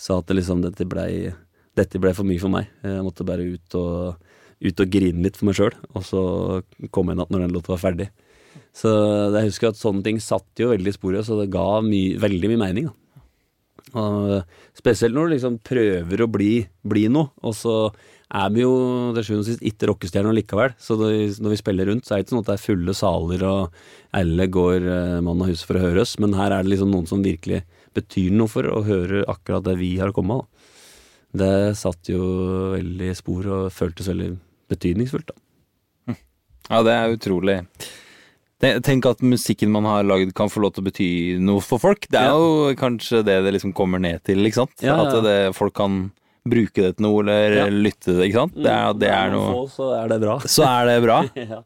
sa at det liksom dette ble, dette ble for mye for meg. Jeg måtte bare ut og, ut og grine litt for meg sjøl, og så kom jeg inn igjen når den låta var ferdig. Så jeg husker at sånne ting satt jo veldig i sporet, så det ga my, veldig mye mening. da. Og spesielt når du liksom prøver å bli, bli noe, og så er vi jo til sjuende og sist ikke rockestjerner likevel. Så det, når vi spiller rundt, så er det ikke sånn at det er fulle saler og alle går eh, mann av huset for å høre oss, men her er det liksom noen som virkelig betyr noe for å høre akkurat det vi har kommet med. Det satt jo veldig spor og føltes veldig betydningsfullt. da. Ja, det er utrolig. Tenk at musikken man har lagd kan få lov til å bety noe for folk. Det er Ja. jo kanskje det det liksom kommer ned til, ikke sant? Ja, ja. At det, folk kan bruke det til noe, eller Ja. lytte til det, ikke sant? Det er, det er noe få, så er det bra. Så er det bra. ja.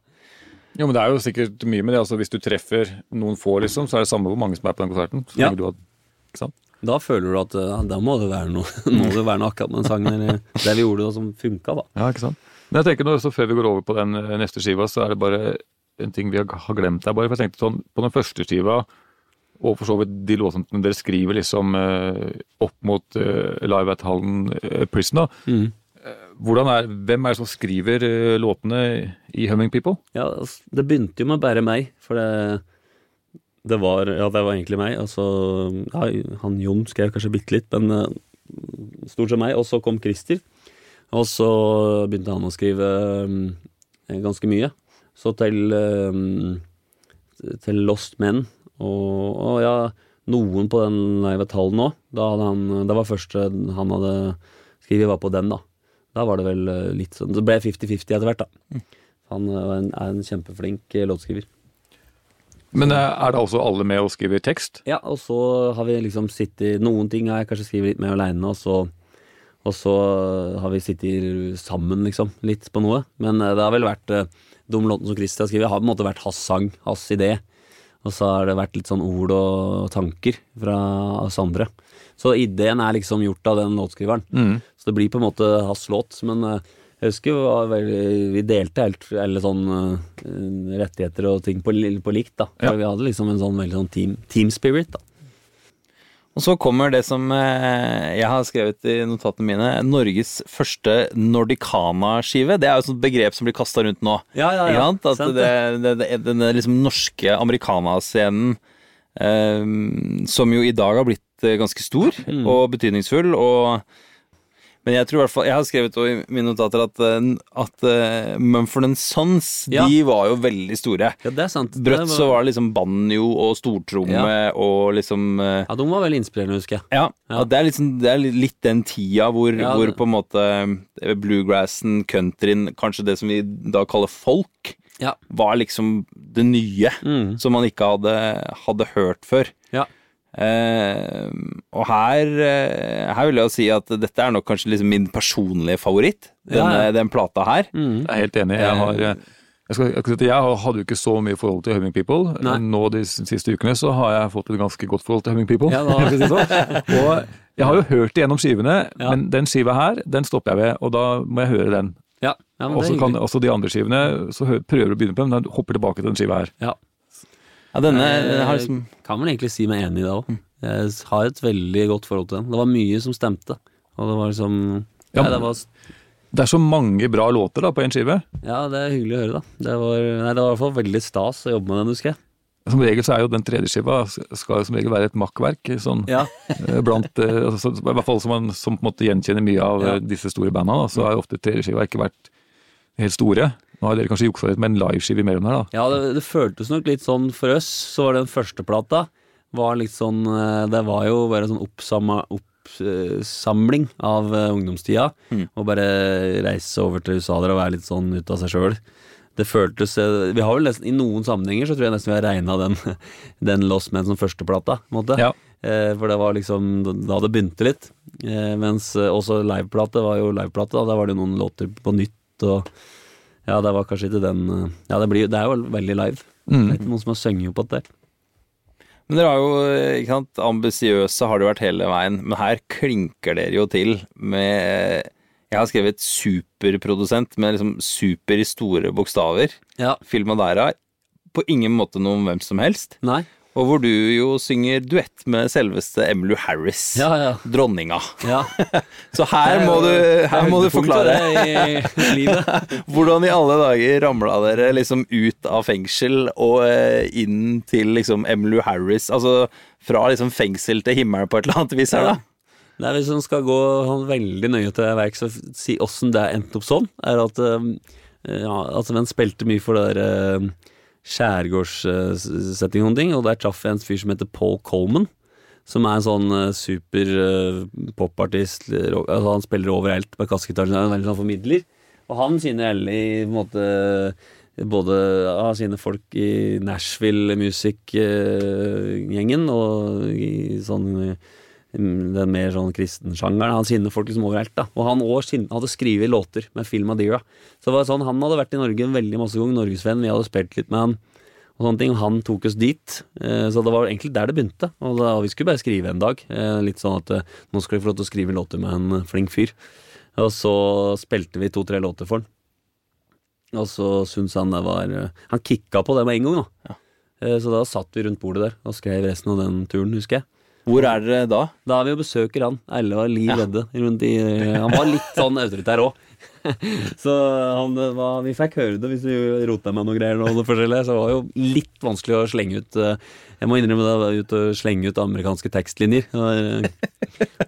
Jo, men det er jo sikkert mye med det. altså Hvis du treffer noen få, liksom, så er det samme hvor mange som er på den konserten. Så Ja. du har, ikke sant? Da føler du at ja, da må det være noe, må det være noe akkurat med den sangen, eller det vi gjorde da som funka, da. Ja, ikke sant? Men jeg tenker nå, så Før vi går over på den eh, neste skiva, så er det bare en ting vi har glemt her. bare, for jeg tenkte sånn, På den første skiva, og for så vidt de låtene dere skriver liksom eh, opp mot uh, Live at Hallen uh, Prison, da. Mm. Hvordan er, hvem er det som skriver eh, låtene i Humming People? Ja, altså, det begynte jo med bare meg, for det, det var Ja, det var egentlig meg. Altså, ja, han Jon skrev kanskje bitte litt, men eh, stort sett meg. Og så kom Christer, og så begynte han å skrive eh, ganske mye. Så til eh, til Lost Men, og, og ja, noen på den Live at Hallen òg. Det var første han hadde skrevet, var på den, da. Da var det vel eh, litt sånn Det ble 50-50 etter hvert, da. Han eh, er en, er en kjempeflink eh, låtskriver. Men eh, er det altså alle med og skriver tekst? Ja, og så har vi liksom sittet Noen ting har jeg kanskje skrevet litt mer aleine, og så og så har vi sittet sammen, liksom, litt på noe. Men eh, det har vel vært eh, De låtene som Christer har skrevet, har på en måte vært hans sang, hans idé. Og så har det vært litt sånn ord og tanker fra oss andre. Så ideen er liksom gjort av den låtskriveren. Så det blir på en måte hans låt. Men eh, jeg husker veldig, vi delte helt alle sånne eh, rettigheter og ting på, på likt, da. Ja. Vi hadde liksom en sånn veldig sånn team, team spirit, da. Og så kommer det som eh, jeg har skrevet i notatene mine, Norges første Nordicana-skive. Det er jo et sånt begrep som blir kasta rundt nå. Ja, ja, Ikke ja. sant? At det, det, det, den liksom norske americana-scenen eh, som jo i dag har blitt eh, ganske stor Mm. og betydningsfull, og men jeg tror i hvert fall, jeg har skrevet i mine notater at, eh, at uh, Mumford Sons Ja. de var jo veldig store. Ja, det er sant. Brøtt Det så var det liksom banjo og stortromme og liksom uh, Ja, de var veldig inspirerende, husker jeg. ja, Ja. det er, liksom, det er litt- den tida hvor, Ja, hvor på en måte bluegrassen, countryen, kanskje det som vi da kaller folk, Ja. var liksom det nye Mm. som man ikke hadde, hadde hørt før. Ja. Eh, og her, eh, her vil jeg jo si at dette er nok kanskje liksom min personlige favoritt, denne, ja. den plata her. Mm. Jeg er helt enig. Jeg, har, eh, jeg, skal, jeg, hadde jo ikke så mye forhold til Humming People. Nei. Nå de siste ukene så har jeg fått et ganske godt forhold til Humming People. Ja, da- jeg si og jeg har jo hørt igjennom skivene, Ja. men den skiva her, den stopper jeg ved, og da må jeg høre den. Ja, ja Og så kan også de andre skivene, så prøver du å begynne på dem, men hopper tilbake til den skiva her. Ja. Ja, denne jeg, har liksom Kan vel egentlig si meg enig i det òg. Jeg har et veldig godt forhold til den. Det var mye som stemte. Og det var liksom Ja, nei, det var, Det er så mange bra låter da på en skive. ja, det er hyggelig å høre, da. Det var, nei, det var i hvert fall veldig stas å jobbe med den, husker jeg. Som regel så er jo den tredje skiva skal som regel være et makkverk. Sånn, Ja, eh, blant, eh, altså, så- I hvert fall som, man, som på en måte gjenkjenner mye av Ja. eh, disse store banda. Så har jo ofte tredje skiva ikke vært helt store. Nå har dere kanskje juksa litt med en liveskive imellom her, da. ja det, det føltes nok litt sånn for oss. Så var den første plata var litt sånn eh, Det var jo bare sånn oppsamma oppsamling av eh, ungdomstida. Mm. Og bare reise over til USA der og være litt sånn ut av seg sjøl. Det føltes eh, Vi har vel nesten I noen sammenhenger så tror jeg nesten vi har regna den, den Lost Men som førsteplata. på en måte. Ja. Eh, for det var liksom da det begynte litt. Mens også liveplate var jo liveplate. Da. Der var det jo noen låter på nytt og Ja, det var kanskje ikke den eh, Ja, det, blir, det er jo veldig live. Det Mm. er ikke noen som har sunget på det. Men dere har jo, ikke sant, ambisiøse har det vært hele veien, men her klinker dere jo til med Jeg har skrevet superprodusent med liksom super i store bokstaver. Ja. Film der dera. På ingen måte noe om hvem som helst. Nei? Og hvor du jo synger duett med selveste Emmylou Harris. Ja, ja. Dronninga. ja. Så her må du, her må du forklare i hvordan i alle dager ramla dere liksom ut av fengsel og eh, inn til liksom Emmylou Harris? Altså fra liksom fengsel til himmel på et eller annet vis her, da. Nei, Hvis man skal gå sånn veldig nøye til verks og si åssen det endte opp sånn, er at um, ja, at den spilte mye for det der um, skjærgårdssetting og ting, og der traff jeg en fyr som heter Paul Coleman. Som er en sånn uh, super uh, popartist. Altså, han spiller overalt på kassegitar, han er en veldig sånn formidler. Og han kjenner alle i på en måte både av sine folk i Nashville Music-gjengen og i sånn den mer sånn kristensjangeren. Han sinner folk liksom overalt. da Og han også hadde skrevet låter med Phil Madeira. Så det var sånn, Han hadde vært i Norge en veldig masse ganger, norgesvenn. Vi hadde spilt litt med han. Og sånne ting, Han tok oss dit. Eh, Så det var egentlig der det begynte. Og da, Vi skulle bare skrive en dag. Eh, Litt sånn at eh, nå skal vi få lov til å skrive låter med en flink fyr. Og så spilte vi to-tre låter for han. Og så syntes han det var Han kicka på det med en gang, da. Ja. Så da satt vi rundt bordet der og skrev resten av den turen, husker jeg. Hvor er dere da? Da er vi og besøker han. Elle var liv redde. I, han var litt sånn autoritær òg. så han var, vi fikk høre det hvis vi rota med noe greier. Noe forskjellig, så det var jo litt vanskelig å slenge ut eh, Jeg må innrømme det, ut og slenge ut amerikanske tekstlinjer. Eh,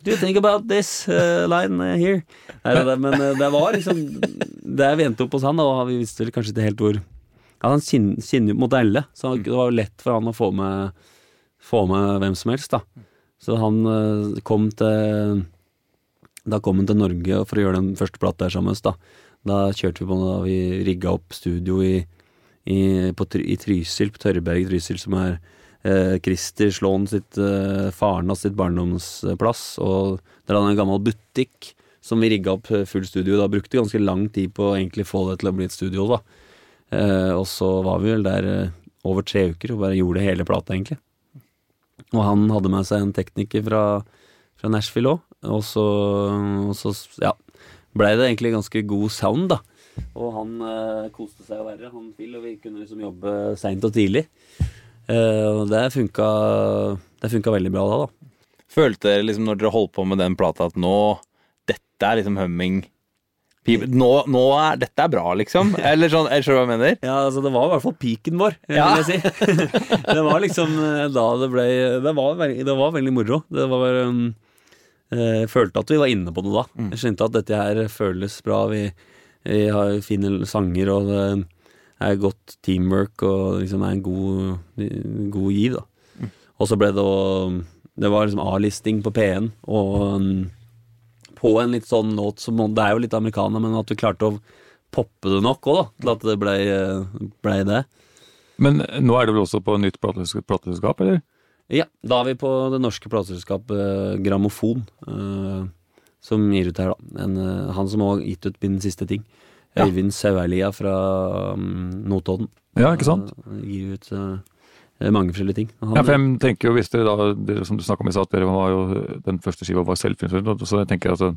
Do you think about this line here? Men eh, det var liksom Det vi endte opp hos han, da, og vi visste vel kanskje ikke helt hvor ja, Han kjenner jo mot alle, så det var jo lett for han å få med, få med hvem som helst. da så han eh, kom til Da kom han til Norge for å gjøre den første plata der sammen med oss. Da Da kjørte vi på da vi rigga opp studio i, i, på, i Trysil, på Tørreberg i Trysil, som er eh, Christer Slåen sitt eh, faren hans sitt barndomsplass. Og der hadde han en gammel butikk som vi rigga opp eh, full studio. Da brukte ganske lang tid på å egentlig få det til å bli et studio, da. Eh, og så var vi vel der eh, over tre uker og bare gjorde hele plata, egentlig. Og han hadde med seg en tekniker fra, fra Nashville òg. Og så, og så ja, blei det egentlig ganske god sound, da. Og han eh, koste seg å være, han Phil, og vi kunne liksom jobbe seint og tidlig. Eh, og det funka, det funka veldig bra da, da. Følte dere liksom når dere holdt på med den plata at nå Dette er liksom humming nå, nå er Dette er bra, liksom? Eller sånn, jeg skjønner hva jeg mener? Ja, altså det var i hvert fall piken vår, eh, Ja. vil jeg si. det var liksom eh, da det ble Det var, det var veldig moro. Det var um, eh, følte at vi var inne på det da. Jeg skjønte at dette her føles bra. Vi, vi har fine sanger, og det er godt teamwork, og liksom er en god, god giv, da. Og så ble det å Det var liksom A-listing på P1, og um, på en litt sånn låt som Det er jo litt amerikaner, men at du klarte å poppe det nok òg, til at det ble, ble det. Men nå er det vel også på nytt plateselskap, eller? Ja, da er vi på det norske plateselskapet eh, Grammofon, eh, som gir ut her, da. En, eh, han som har gitt ut min siste ting. Ja. Øyvind Sauerlia fra um, Notodden. Ja, ikke sant? Eh, gir ut eh, mange forskjellige ting. Han, Ja, for jeg tenker jo hvis dere da, dere, som du snakket om i stad, dere var jo, den første skiva var selvfilmsfilm, så jeg tenker at altså,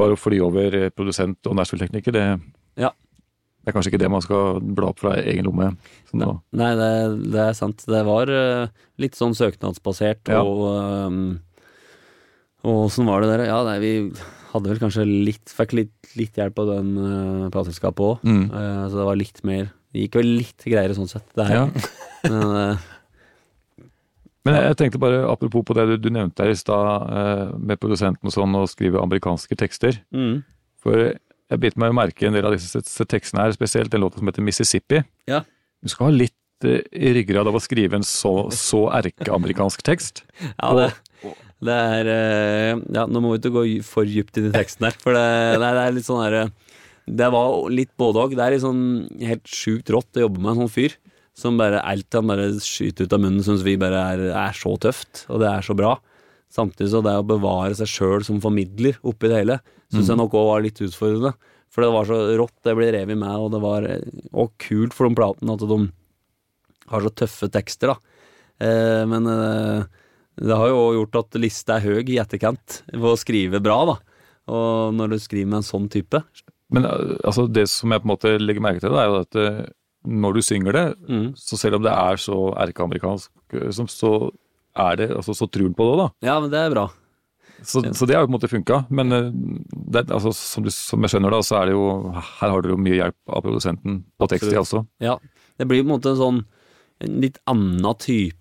bare å fly over eh, produsent og Nashville-tekniker, det, Ja. det er kanskje ikke det man skal bla opp fra egen lomme. Sånn nei, Nei, det, det er sant. Det var eh, litt sånn søknadsbasert, Ja. og um, Og åssen var det der? Ja, nei, vi hadde vel kanskje litt Fikk litt, litt hjelp av den uh, plateselskapet òg. mm. uh, så det var litt mer Det gikk vel litt greiere sånn sett. Det her. ja. Men, uh, Men jeg, tenkte bare, apropos på det du, du nevnte her i stad, uh, med produsenten og sånn, å skrive amerikanske tekster. mm, For jeg bit meg jo merke en del av disse, disse tekstene her, spesielt den låta som heter Mississippi. Ja. Du skal ha litt i ryggrad av å skrive en så, så erkeamerikansk tekst. ja, det, det er eh, Ja, nå må vi ikke gå for dypt inn i teksten her, for det, er, det er litt sånn herre Det var litt både òg. Det er litt sånn helt sjukt rått å jobbe med en sånn fyr. Som bare alt han bare skyter ut av munnen, syns vi bare er, er så tøft, og det er så bra. Samtidig så det å bevare seg sjøl som formidler oppi det hele, syns jeg nok òg var litt utfordrende. For det var så rått, det ble revet med, og det var òg kult for de platene at de har så tøffe tekster, da. Eh, men eh, det har jo gjort at lista er høy i etterkant For å skrive bra, da. Og når du skriver med en sånn type Men altså, det som jeg på en måte legger merke til, det er jo at eh, når du synger det, mm. så selv om det er så erkeamerikansk, eh, så, er det altså, så tror du på det, da. Ja, men det er bra. Så, så det har jo på en måte funka. Men eh, det, altså, som, du, som jeg skjønner, da, så er det jo Her har dere jo mye hjelp av produsenten på tekstsida også. Ja. Det blir på en måte en sånn en litt annen type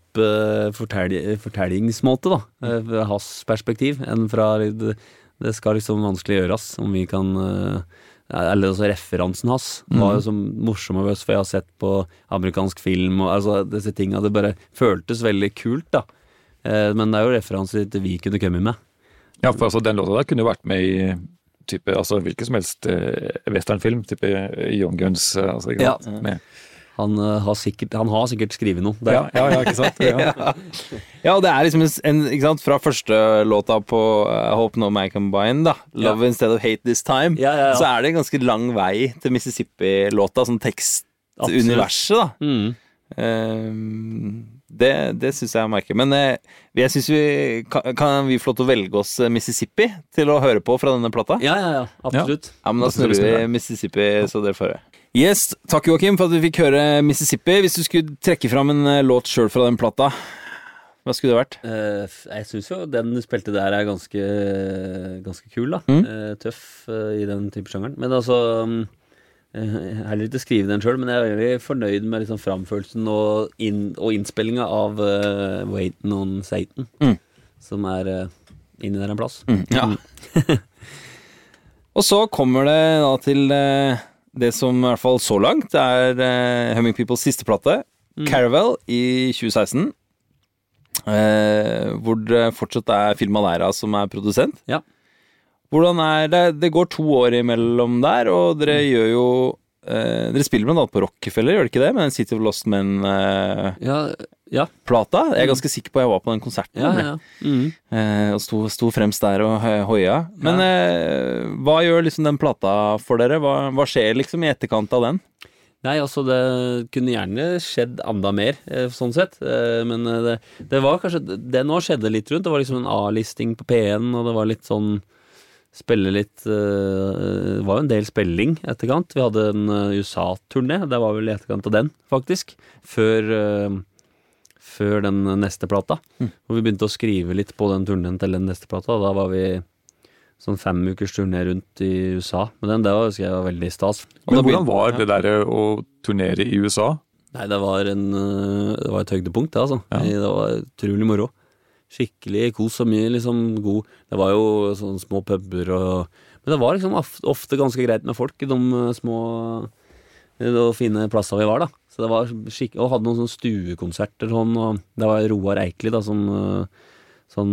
fortell, fortellingsmåte, da. eh, Fra hans perspektiv, enn fra Det, det skal liksom vanskelig gjøres om vi kan eh, Eller altså referansen hans var jo så morsom og oss, for jeg har sett på amerikansk film og altså disse tinga. Det bare føltes veldig kult, da. Eh, Men det er jo referanser til vi kunne kommet med. Ja, for altså, den låta der kunne jo vært med i type, altså hvilken som helst eh, westernfilm. Type eh, Young Guns. eh, Altså, ikke Ja. Med, Han, eh, har, sikkert, han har sikkert skrevet noe. der. ja, ja, ja, ikke sant? Ja. Ja, og det er liksom en, ikke sant, Fra første låta på I Hope No Man Combine, da, 'Love Instead of Hate This Time', Ja, ja, ja. så er det en ganske lang vei til Mississippi-låta, sånn tekstuniverset, da. Mm. Um, det det syns jeg jeg merker. Men eh, jeg synes vi kan, kan vi få lov til å velge oss eh, Mississippi til å høre på fra denne plata? Ja, ja, ja. Absolutt. Ja, men da snurrer vi Mississippi, så dere får høre. Yes, takk Joakim for at vi fikk høre Mississippi. Hvis du skulle trekke fram en eh, låt sjøl fra den plata, hva skulle det vært? Uh, jeg syns jo den du spilte der er ganske, ganske kul, da. Mm. Uh, tøff uh, i den type sjangeren. Men altså um, eh, Jeg har ikke skrive den sjøl, men jeg er veldig fornøyd med liksom framførelsen og, inn, og innspillinga av uh, Waitin' on Satan, Mm. som er uh, inni der en plass. Ja. Og så kommer det da til eh, det som i hvert fall så langt er uh, Humming Peoples siste plate, Caravel, i 2016. Uh, hvor det fortsatt er Phil Malera som er produsent. Ja. Hvordan er det Det går to år imellom der, og dere gjør jo eh, Dere spiller blant annet på Rockefeller, gjør dere ikke det? Med den City of Lost Men-plata. Ja, ja, jeg er ganske sikker på at jeg var på den konserten. ja. ja. Mm. uh, og sto, sto fremst der og eh, hoia. Men eh, hva gjør liksom den plata for dere? Hva, hva skjer liksom i etterkant av den? Nei, altså det kunne gjerne skjedd enda mer, eh, sånn sett. Eh, men eh, det, det var kanskje Det nå skjedde litt rundt. Det var liksom en A-listing på P1, og det var litt sånn Spille litt eh, Det var jo en del spilling etterkant. Vi hadde en eh, USA-turné. Det var vel i etterkant av den, faktisk. Før, eh, før den neste plata. Og vi begynte å skrive litt på den turneen til den neste plata. Da var vi sånn fem ukers turné rundt i USA. Men den det var, husker jeg var veldig stas. Men hvordan var det der å turnere i USA? Nei, det var, en, det var et høydepunkt, det, altså. Ja. Det var utrolig moro. Skikkelig kos og mye liksom god Det var jo sånne små puber og Men det var liksom ofte ganske greit med folk i de øh, små og fine plassene vi var, da. Så det var skikk Og hadde noen sånne stuekonserter sånn, og det var Roar Eikli, da, som Sånn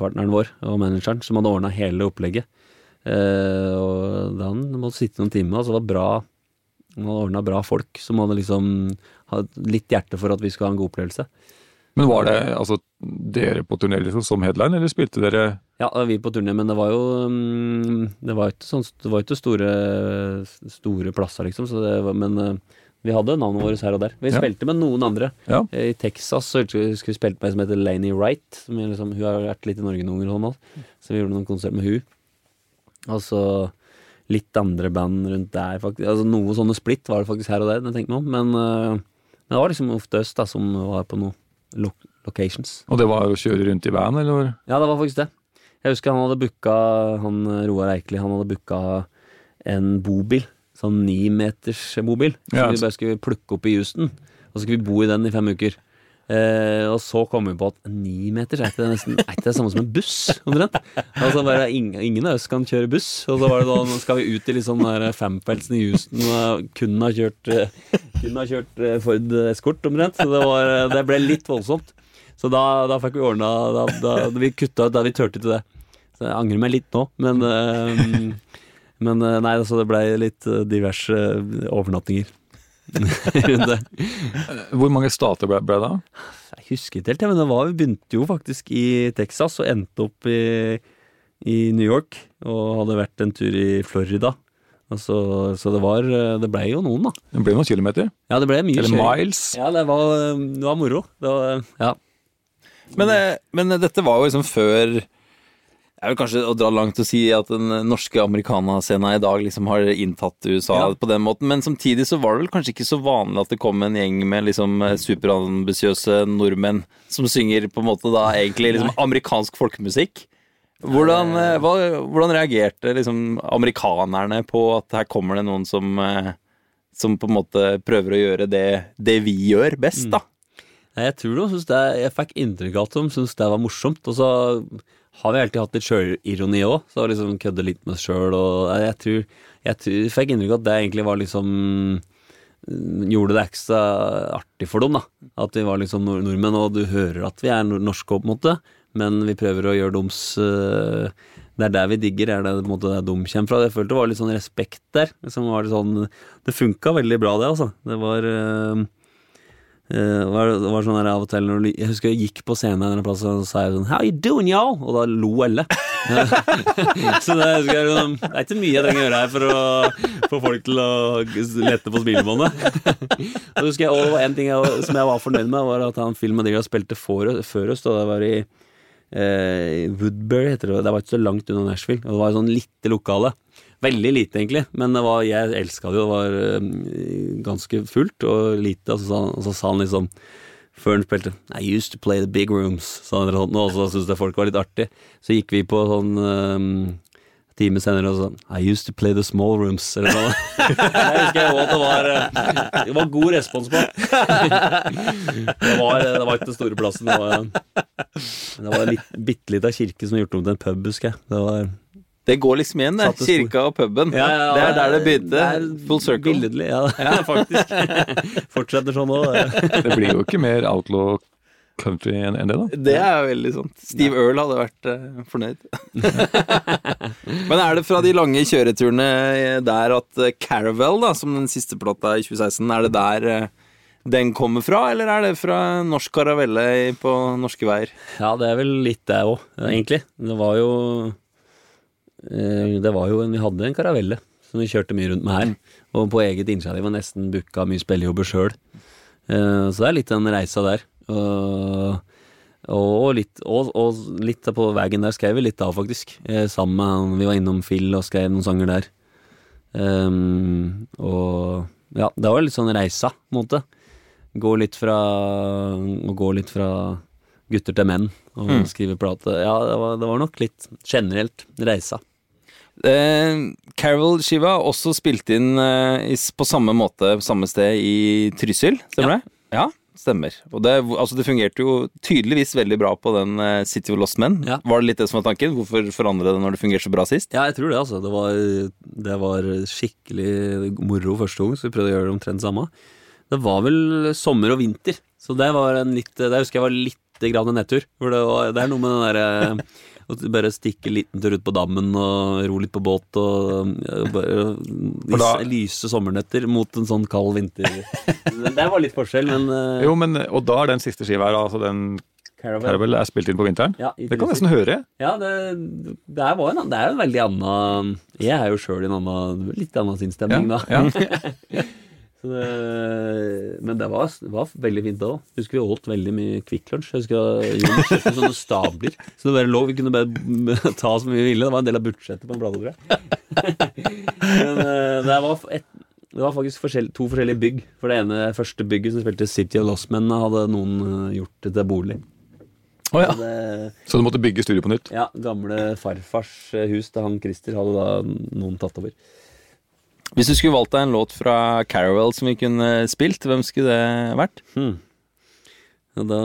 partneren vår og manageren, som hadde ordna hele opplegget. Eh, og han måtte sitte noen timer, altså det var bra han hadde ordna bra folk som hadde liksom hatt litt hjerte for at vi skulle ha en god opplevelse. Men var det altså dere på turné liksom, som headline, eller spilte dere Ja, vi på turné, men det var jo mm, Det var ikke, sånn, det var ikke store, store plasser, liksom. Så det var, men eh, vi hadde navnet vårt her og der. Vi Ja. spilte med noen andre. Ja. Eh, I Texas så husker vi spilte med en som heter Laney Wright. Som liksom, hun har vært litt i Norge noen ganger, sånn, så vi gjorde noen konsert med hun. Og så litt andre band rundt der, faktisk. Altså, noe sånne splitt var det faktisk her og der. Men eh, det var liksom ofte øst da, som var på noen lo locations. Og det var å kjøre rundt i van, eller? Ja, det var faktisk det. Jeg husker han hadde booka Han Roar Eikeli, han hadde booka en bobil. Sånn nimeters bobil. Som Ja, vi bare skulle plukke opp i Houston. Og så skulle vi bo i den i fem uker. Eh, og så kom vi på at ni meter er ikke nesten Er det samme som en buss, omtrent? Altså bare ingen, ingen av oss kan kjøre buss. Og så var det sånn, skal vi ut i liksom der femfeltsen i Houston og kun ha kjørt eh, Kun ha kjørt eh, Ford Escort, omtrent. Så det, var, eh, det ble litt voldsomt. Så da, da fikk vi ordna da, da, Vi kutta ut da vi turte til det. Så jeg angrer meg litt nå, men eh, Men eh, nei, altså det ble litt eh, diverse eh, overnattinger. Hvor mange stater ble, ble det? Jeg husker ikke helt, men det var, vi begynte jo faktisk i Texas og endte opp i, i New York. Og hadde vært en tur i Florida. Og så, så det var Det blei jo noen, da. Det ble noen kilometer? Ja, det ble mye Eller kjøring. miles? Ja, det var, det var moro. Det var, ja. Men, eh, men dette var jo liksom før Det er vel kanskje å dra langt å si at den norske americana-scena i dag liksom har inntatt USA Ja. på den måten, men samtidig så var det vel kanskje ikke så vanlig at det kom en gjeng med liksom eh, superambisiøse nordmenn som synger på en måte da egentlig liksom amerikansk folkemusikk. Hvordan, eh, hva, hvordan reagerte liksom amerikanerne på at her kommer det noen som eh, som på en måte prøver å gjøre det, det vi gjør best, da? Nei, Jeg tror de synes det, jeg fikk inntrykk av at de syntes det var morsomt. Og så har vi alltid hatt litt sjølironi òg, så liksom kødde litt med oss sjøl. Jeg tror, jeg tror fikk inntrykk av at det egentlig var liksom Gjorde det ekstra artig for dem, da. At vi var liksom nord nordmenn, og du hører at vi er norske på en måte. Men vi prøver å gjøre deres øh, Det er der vi digger, er det på en måte der de kommer fra. Jeg følte det var litt sånn respekt der. Liksom var litt sånn Det funka veldig bra, det, altså. Det var Eh, det var, sånn der av og til når Jeg husker jeg gikk på scenen en plass og sa sånn How you doing, y'all? Og da lo alle. så det, jeg, sånn, det er ikke mye jeg trenger å gjøre her for å få folk til å lette på smilebåndet. og, husker jeg, og en ting jeg, som jeg var fornøyd med, var at han filmen Madrigal spilte før oss. Da det var i eh, Woodbury, heter det. Det var ikke så langt unna Nashville. Og det var et sånn lite lokale. Veldig lite, egentlig, men det var, jeg elska det jo. Det var eh, ganske fullt og lite. Og så, sa og så sa han liksom før han spilte I used to play the big rooms, sa han sånt, og så syntes jeg folk var litt artig. Så gikk vi på sånn um, time senere og sånn I used to play the small rooms, eller noe. jeg husker jeg at det var eh, Det var god respons på. det, var, det var ikke den store plassen. Det var, det var en bitte lita kirke som var gjort om til en pub, husker jeg. Det var Det går liksom igjen, det. Kirka og puben. det er der det begynte. Full circle. Billedlig, ja, ja faktisk. Fortsetter sånn òg. Det blir jo ikke mer outlaw country enn en det, da. Det er jo veldig sånn. Steve Earl hadde vært uh, fornøyd. Men er det fra de lange kjøreturene der at eh, Caravel, da, som den siste plata i 2016, er det der uh, den kommer fra, eller er det fra norsk karavelle på norske veier? Ja, det er vel litt det òg, egentlig. Det var jo eh, Det var jo Vi hadde en karavelle som vi kjørte mye rundt med her. Og på eget initiativ og nesten booka mye spillejobber sjøl. Så det er litt den reisa der. Og, og, litt, og, og litt på veien der skrev vi litt av, faktisk. Eh, Sammen med han Vi var innom Phil og skrev noen sanger der. Um, og ja, det var litt sånn reisa, på en måte. gå litt fra Å gå litt fra gutter til menn og Mm. skrive plate. Ja, det var, det var nok litt generelt reisa. Eh, Carol Shiva også spilte inn eh, på samme måte, samme sted i Trysil, stemmer det? Ja, stemmer. Og det, altså det fungerte jo tydeligvis veldig bra på den eh, City of Lost Men. Ja. Var det litt det som var tanken? Hvorfor forandre det når det fungerte så bra sist? Ja, jeg tror det, altså. Det var, det var skikkelig moro første gang, så vi prøvde å gjøre det omtrent samme. Det var vel sommer og vinter, så det var en litt Det husker jeg var litt grann en nedtur. For det, var, det er noe med den derre å bare stikke en liten tur ut på dammen og ro litt på båt og ja, bare da- lyse, sommernetter mot en sånn kald vinter. Det var litt forskjell, men uh, Jo, men, og da er den siste skiva her, altså den Caravan. Caravel, er spilt inn på vinteren. Ja, Det kan jeg nesten høre. Ja, det, det, er, var en, det er jo en veldig annen Jeg er jo sjøl i en annen litt annen sinnsstemning da. ja. Det, men det var, var veldig fint da òg. Husker vi åt veldig mye Kvikk Lunsj. Husker Jon kjøpte sånne stabler. Så det bare lå, vi kunne bare ta så mye vi ville. Det var en del av budsjettet på en jeg. Men eh, det var, et, det var faktisk forskjell, to forskjellige bygg. For det ene første bygget som spilte City of Lost Men, hadde noen eh, gjort det til bolig. Oh, ja. Så det, Så du måtte bygge studio på nytt. ja, gamle farfars eh, hus til han Christer hadde da noen tatt over. Hvis du skulle valgt deg en låt fra Carowell som vi kunne spilt, hvem skulle det vært? Hmm. Ja, da,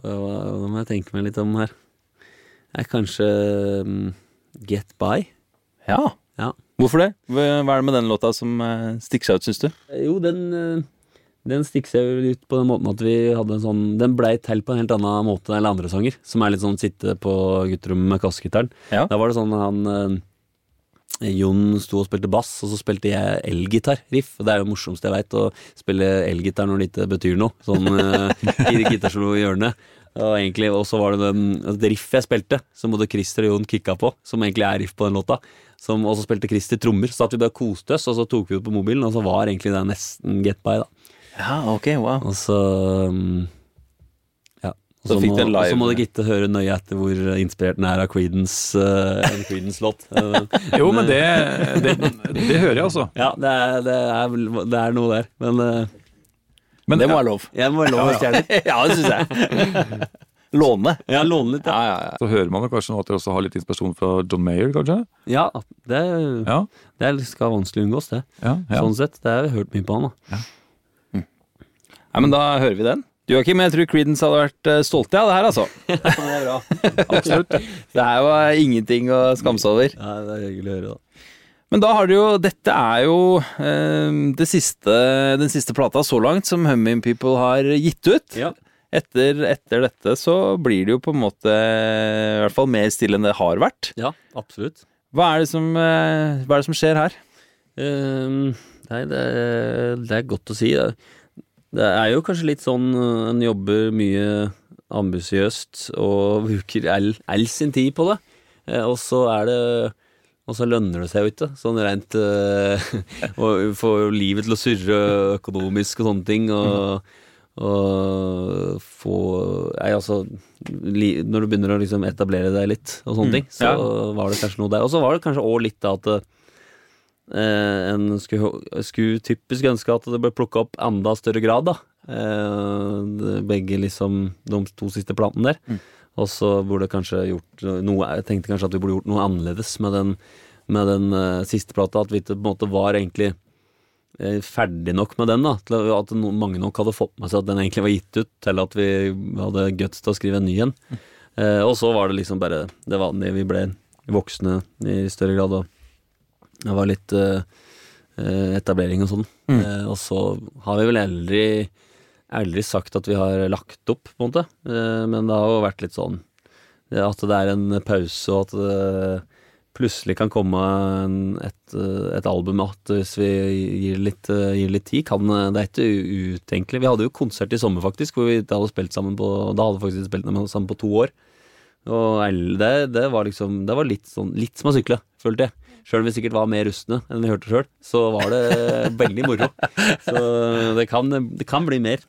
da, da må jeg tenke meg litt om her. Jeg kanskje um, Get By. Ja. Ja. Hvorfor det? Hva er det med den låta som uh, stikker seg ut, syns du? Jo, den, eh, den stikker seg ut på den måten at vi hadde en sånn Den blei til på en helt annen måte enn andre sanger, som er litt sånn sitte på gutterommet med kassegitaren. Ja. Da var det sånn han eh, Jon sto og spilte bass, og så spilte jeg elgitar-riff. Og det er jo det morsomste jeg veit, å spille elgitar når det ikke betyr noe. Sånn uh, gitarsolo i hjørnet. Og egentlig, og så var det den, det riffet jeg spilte, som både Christer og Jon kicka på, som egentlig er riff på den låta. Som også spilte Christer trommer. Så at vi bare koste oss, og så tok vi det på mobilen, og så var egentlig det nesten Get By, da. Ja, ok, wow. Og så um. Og Så så fikk må, du en live- og så må du gitte høre nøye etter hvor inspirert den er av Creedence, uh, en Creedence-låt. Uh, Jo, men det, det, det hører jeg, altså. ja, det er, det, er, det er noe der. Men uh, Men det må være lov. jeg må love å stjele ja, det syns jeg. Låne. Ja, låne litt, Ja, ja. ja, ja. så hører man kanskje nå at dere også har litt inspirasjon fra John Mayer, kanskje? Ja, det, Ja, det er- skal vanskelig unngås, det. ja, ja. Sånn sett. Det har jeg hørt mye på han, da. Nei, men da hører vi den. Du Joakim, jeg tror Creedence hadde vært eh, stolte av det her, altså. Det er bra. Absolutt. Det er jo ingenting å skamme seg over. Nei, det er hyggelig å høre, da. Men da har du jo Dette er jo eh, det siste, den siste plata så langt som Humming People har gitt ut. Ja. Etter, etter dette så blir det jo på en måte i hvert fall mer stille enn det har vært. ja, absolutt. Hva er det som, eh, er det som skjer her? Um, nei, det, det er godt å si. Det, det er jo kanskje litt sånn uh, en jobber mye ambisiøst og bruker all, all sin tid på det. Eh, og så er det og så lønner det seg jo ikke, sånn rent og får jo livet til å surre økonomisk og sånne ting. Og, og få Nei, altså li, Når du begynner å liksom etablere deg litt og sånne Mm, ting, så ja. var det kanskje noe der. Og så var det kanskje òg litt da at eh, en skulle, skulle typisk ønske at det ble plukka opp enda større grad, da. Eh, begge liksom de to siste platene der. Mm. Og så burde kanskje gjort noe Jeg tenkte kanskje at vi burde gjort noe annerledes med den, med den eh, siste plata. At vi ikke på en måte var egentlig eh, ferdig nok med den. da Til At no, mange nok hadde fått med seg at den egentlig var gitt ut, til at vi hadde guts til å skrive en ny en. Eh, og så var det liksom bare det vanlige. Vi ble voksne i større grad. Og det var litt eh, eh, etablering og sånn. Mm. Eh, og så har vi vel aldri aldri sagt at vi har lagt opp, på en måte. Men det har jo vært litt sånn at det er en pause, og at det plutselig kan komme en, et, et album at hvis vi gir litt, gir litt tid. Kan, det er ikke utenkelig. Vi hadde jo konsert i sommer, faktisk, hvor vi hadde spilt sammen på Da hadde vi faktisk spilt sammen på to år. Og det, det var liksom Det var litt sånn Litt som å sykle, følte jeg. Sjøl om vi sikkert var mer rustne enn vi hørte sjøl, så var det veldig moro. Så det kan, det kan bli mer.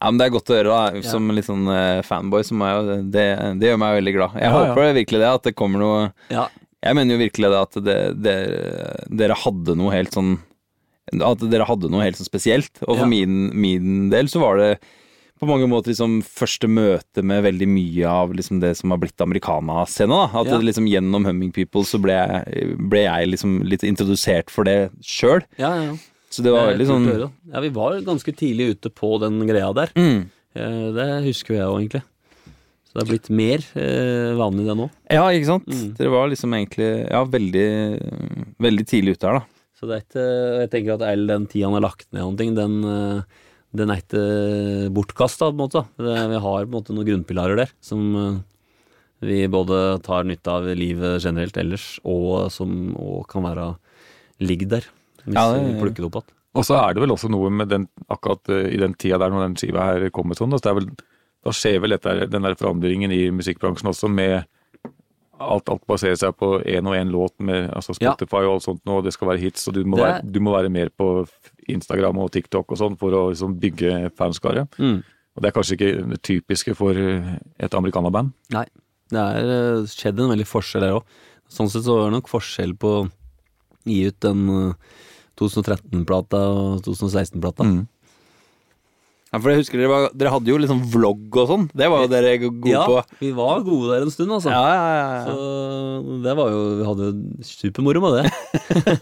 Ja, men Det er godt å høre, da. Ja. Som litt sånn eh, fanboy, så må jeg jo det, det gjør meg veldig glad. Jeg Ja, ja. håper virkelig det, at det kommer noe Ja, Jeg mener jo virkelig det at det, dere, dere hadde noe helt sånn At dere hadde noe helt sånn spesielt. Og for Ja. min, min del så var det på mange måter liksom første møte med veldig mye av liksom det som har blitt americana-scena. At Ja. liksom gjennom Humming People så ble jeg, ble jeg liksom litt introdusert for det sjøl. Ja, ja. Så det var veldig sånn. Ja, vi var ganske tidlig ute på den greia der. mm. Eh, Det husker jeg òg, egentlig. Så det har blitt mer eh, vanlig det nå. Ja, ikke sant? Mm. Dere var liksom egentlig ja, veldig, veldig tidlig ute her, da. Så det er ikke Jeg tenker at all den tida han har lagt ned noen ting, den, eh, den er ikke bortkasta, på en måte. Det, vi har på en måte noen grunnpilarer der som eh, vi både tar nytte av i livet generelt ellers, og som og kan være ligg der. Hvis Ja, det- vi plukker det opp igjen. Og så er det vel også noe med den akkurat eh, i den tida der når den skiva her kommer sånn, det vel, da skjer vel dette, den der forandringen i musikkbransjen også med alt, alt baserer seg på én og én låt med altså Ja. Spotify og alt sånt nå, og det skal være hits, og du må, Det- være, du må være mer på Instagram og TikTok og sånn for å liksom bygge fanskare. Mm. Og det er kanskje ikke det typiske for et amerikanerband. Nei. Det er eh, skjedd en veldig forskjell der òg. Sånn sett så var det nok forskjell på å gi ut den eh, 2013-plata og 2016-plata. Mm. Ja, for jeg husker dere, var, dere hadde jo liksom vlogg og sånn. Det var jo dere gode Ja, på. vi var gode der en stund, altså. Ja, ja, ja, ja. Så det var jo Vi hadde jo supermoro med det.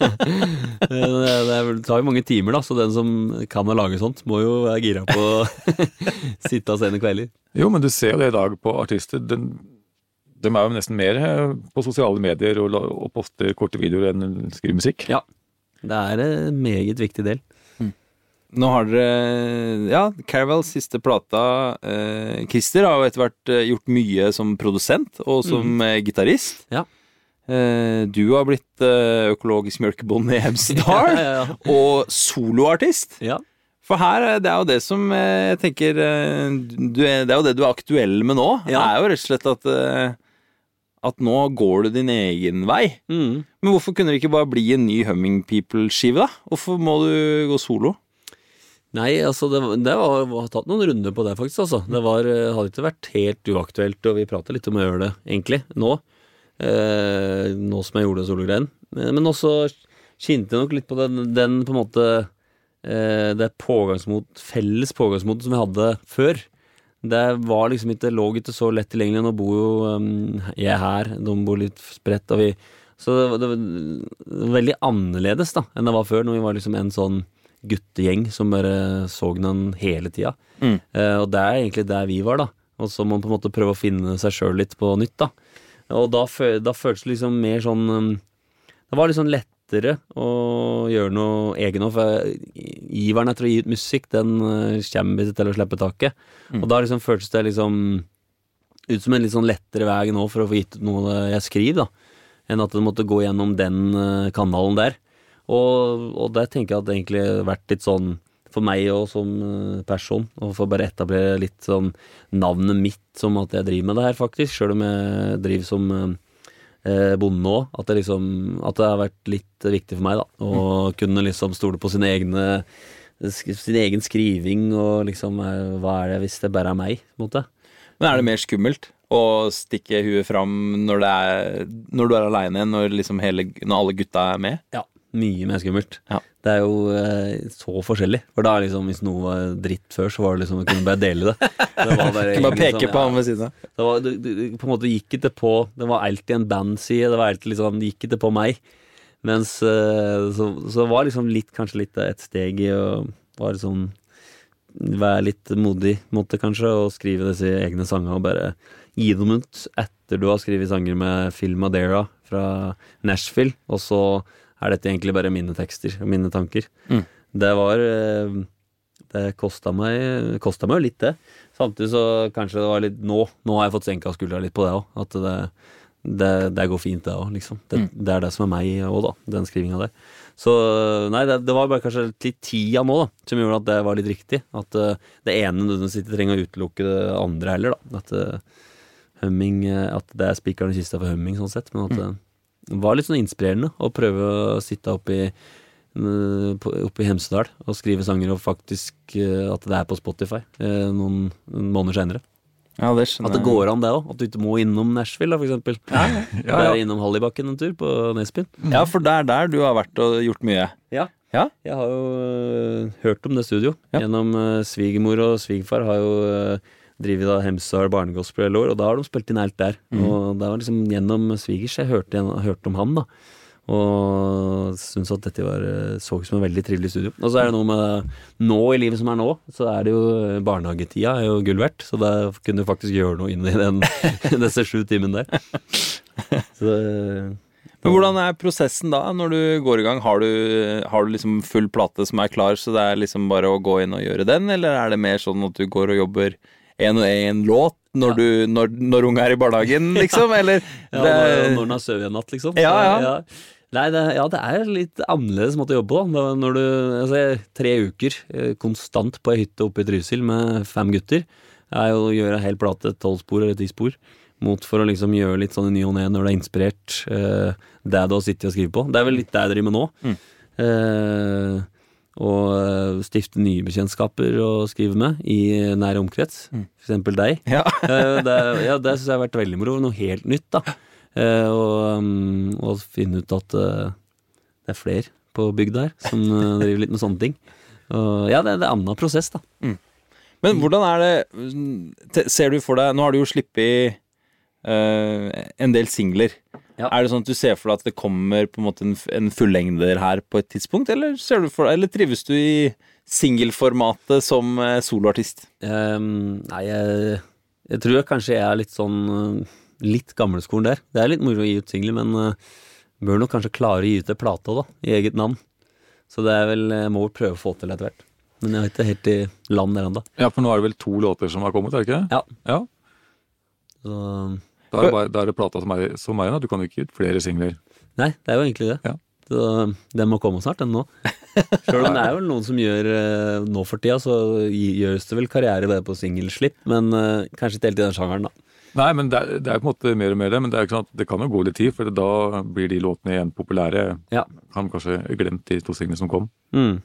det, det det, tar jo mange timer, da, så den som kan å lage sånt, må jo være gira på å sitte av sene kvelder. Jo, men du ser jo det i dag på artister. Den, de er jo nesten mer eh, på sosiale medier og, og poster korte videoer enn skriver musikk. Ja. Det er en meget viktig del. Nå har dere Ja, Caravels siste plata eh, Christer har jo etter hvert eh, gjort mye som produsent og som eh, gitarist. Ja. Eh, du har blitt eh, økologisk mjølkebonde i Hemsedal. Ja, ja. Og soloartist. Ja. For her, eh, det er jo det som eh, jeg tenker eh, du er, Det er jo det du er aktuell med nå. Det Ja. er jo rett og slett at eh, At nå går du din egen vei. Mm. Men hvorfor kunne det ikke bare bli en ny Humming People-skive, da? Hvorfor må du gå solo? Nei, altså det, det var, var tatt noen runder på det, faktisk. altså. Det var, eh, hadde ikke vært helt uaktuelt, og vi prata litt om å gjøre det, egentlig, nå. Eh, nå som jeg gjorde sologreien. Men, men også kjente jeg nok litt på den, den på en måte eh, Det pågangsmot, felles pågangsmotet som vi hadde før. Det var liksom ikke, lå ikke så lett tilgjengelig. Nå bor jo um, jeg her, de bor litt spredt. Og vi, så det, det var veldig annerledes da enn det var før, når vi var liksom en sånn guttegjeng som bare så den hele tida. Mm. Eh, og det er egentlig der vi var, da. Og så må man på en måte prøve å finne seg sjøl litt på nytt, da. Og da, da føltes det liksom mer sånn um, Det var litt sånn lettere å gjøre noe egen òg, for iveren etter å gi ut musikk, den uh, kommer til å slippe taket. Mm. Og da liksom føltes det liksom ut som en litt sånn lettere vei nå for å få gitt ut noe jeg skriver, da. Enn at det måtte gå gjennom den uh, kanalen der. Og, og der tenker jeg at det egentlig har vært litt sånn for meg og som uh, person, å for bare etablere litt sånn navnet mitt som at jeg driver med det her, faktisk. Sjøl om jeg driver som uh, eh, bonde òg. At, det liksom, at det har vært litt viktig for meg, da. Å kunne liksom stole på sine egne sin egen skriving og liksom eh, Hva er det hvis det bare er meg, på en måte? Men er det mer skummelt å stikke huet fram når, det er, når du er aleine, når, liksom hele, når alle gutta er med? Ja. Mye mer skummelt. Ja. Det er jo eh, så forskjellig. For da liksom, hvis noe var dritt før, så var det liksom å kunne bare dele det. det var bare, kunne bare peke sånn, på ja. han ved siden av. Det, var, på en måte gikk ikke på Det var alltid en bandside. Det var alltid liksom, det gikk ikke på meg. Mens eh, så, så var liksom litt, kanskje litt et steg i å være sånn Være litt modig, måtte kanskje, og skrive disse egne sangene og bare gi dem ut etter du har skrevet sanger med Phil Madeira fra Nashville, og så er dette egentlig bare mine tekster og mine tanker. Mm. Det var eh, Det kosta meg, kostet meg jo litt, det. Samtidig så kanskje det var litt Nå, nå har jeg fått senka skuldra litt på det òg. At det, det, det går fint, det òg, liksom. Det, Mm. det er det som er meg òg, da. Den skrivinga der. Så nei, det, det var bare kanskje litt tida nå, da, som gjorde at det var litt riktig. At uh, det ene nødvendigvis ikke trenger å utelukke det andre heller, da. At uh, humming eh, At det er spikeren i kista for humming, sånn sett. Men at Mm. Det var litt sånn inspirerende å prøve å sitte eh, oppe i Hemsedal og skrive sanger, og faktisk eh, at det er på Spotify eh, noen måneder senere. Ja, det At det går an, det òg. At du ikke må innom Nashville, da, eksempel. Ja, Være ja. innom Hallibakken en tur på Nesbyen. Ja, for det er der du har vært og gjort mye. Ja. Ja? Jeg har jo øh, hørt om det studio. Ja. Gjennom svigermor og svigerfar har jo drevet da Hemsedal barnegospel i år, og da har de spilt inn alt der. Og det var liksom gjennom svigers jeg hørte, hørte om han, da. Og syns at dette var, så ut som en veldig trivelig studio. Og så er det noe med nå i livet som er nå, så er det jo barnehagetida er jo gull verdt. Så da kunne du faktisk gjøre noe inni den, disse sju timene der. Så øh, Men hvordan er prosessen da, når du går i gang? Har du, har du liksom full plate som er klar, så det er liksom bare å gå inn og gjøre den, eller er det mer sånn at du går og jobber en og én låt når, du, når, når unga er i barnehagen, liksom? Eller Ja, det, når, den har sovet en natt, liksom. Ja, ja. Nei, det, ja, det er litt annerledes måte å jobbe på. da. Når du, altså, tre uker eh, konstant på ei hytte oppe i Trysil med fem gutter, er jo å gjøre hel plate, tolv spor eller ti spor, mot for å liksom gjøre litt sånn i ny og ne når det er inspirert eh, det du har sittet og skrevet på. Det er vel litt det jeg driver med nå. Mm. Eh, og eh, stifte nye bekjentskaper å skrive med i nær omkrets. Mm. For eksempel deg. ja. Eh, det, ja, det syns jeg har vært veldig moro. Noe helt nytt, da. Eh, og, og finne ut at det er flere på bygda her som driver litt med sånne ting. Og, ja, det, er en annen prosess, da. Men hvordan er det Ser du for deg Nå har du jo sluppet uh, en del singler. Ja. Er det sånn at du ser for deg at det kommer på en måte en, en fullengder her på et tidspunkt, eller, ser du for eller trives du i singelformatet som eh, soloartist? Um, nei, jeg, jeg tror jeg kanskje jeg er litt sånn uh, Litt gamleskolen der. Det er litt moro å gi ut singler, men uh, bør nok kanskje klare å gi ut ei plate da. I eget navn. Så det er vel Jeg må vel prøve å få til etter hvert. Men jeg er ikke helt i land der ennå. Ja, for nå er det vel to låter som har kommet, er det ikke det? Ja. ja. Så Da er det, bare, da er det plata som er som er igjen, da. Du kan jo ikke gi ut flere singler. Nei, det er jo egentlig det. Ja. Så den må komme snart, den nå. Selv om det er vel noen som gjør eh, Nå for tida, så gjøres det vel karriere bare på singelslipp, men eh, kanskje ikke helt i den sjangeren, da. Nei, men det er, det er på en måte mer og mer det. Men det, er ikke sånn at det kan jo gå litt tid, for da blir de låtene igjen populære. Ja. Kan kanskje glemt de to singlene som kom. Mm.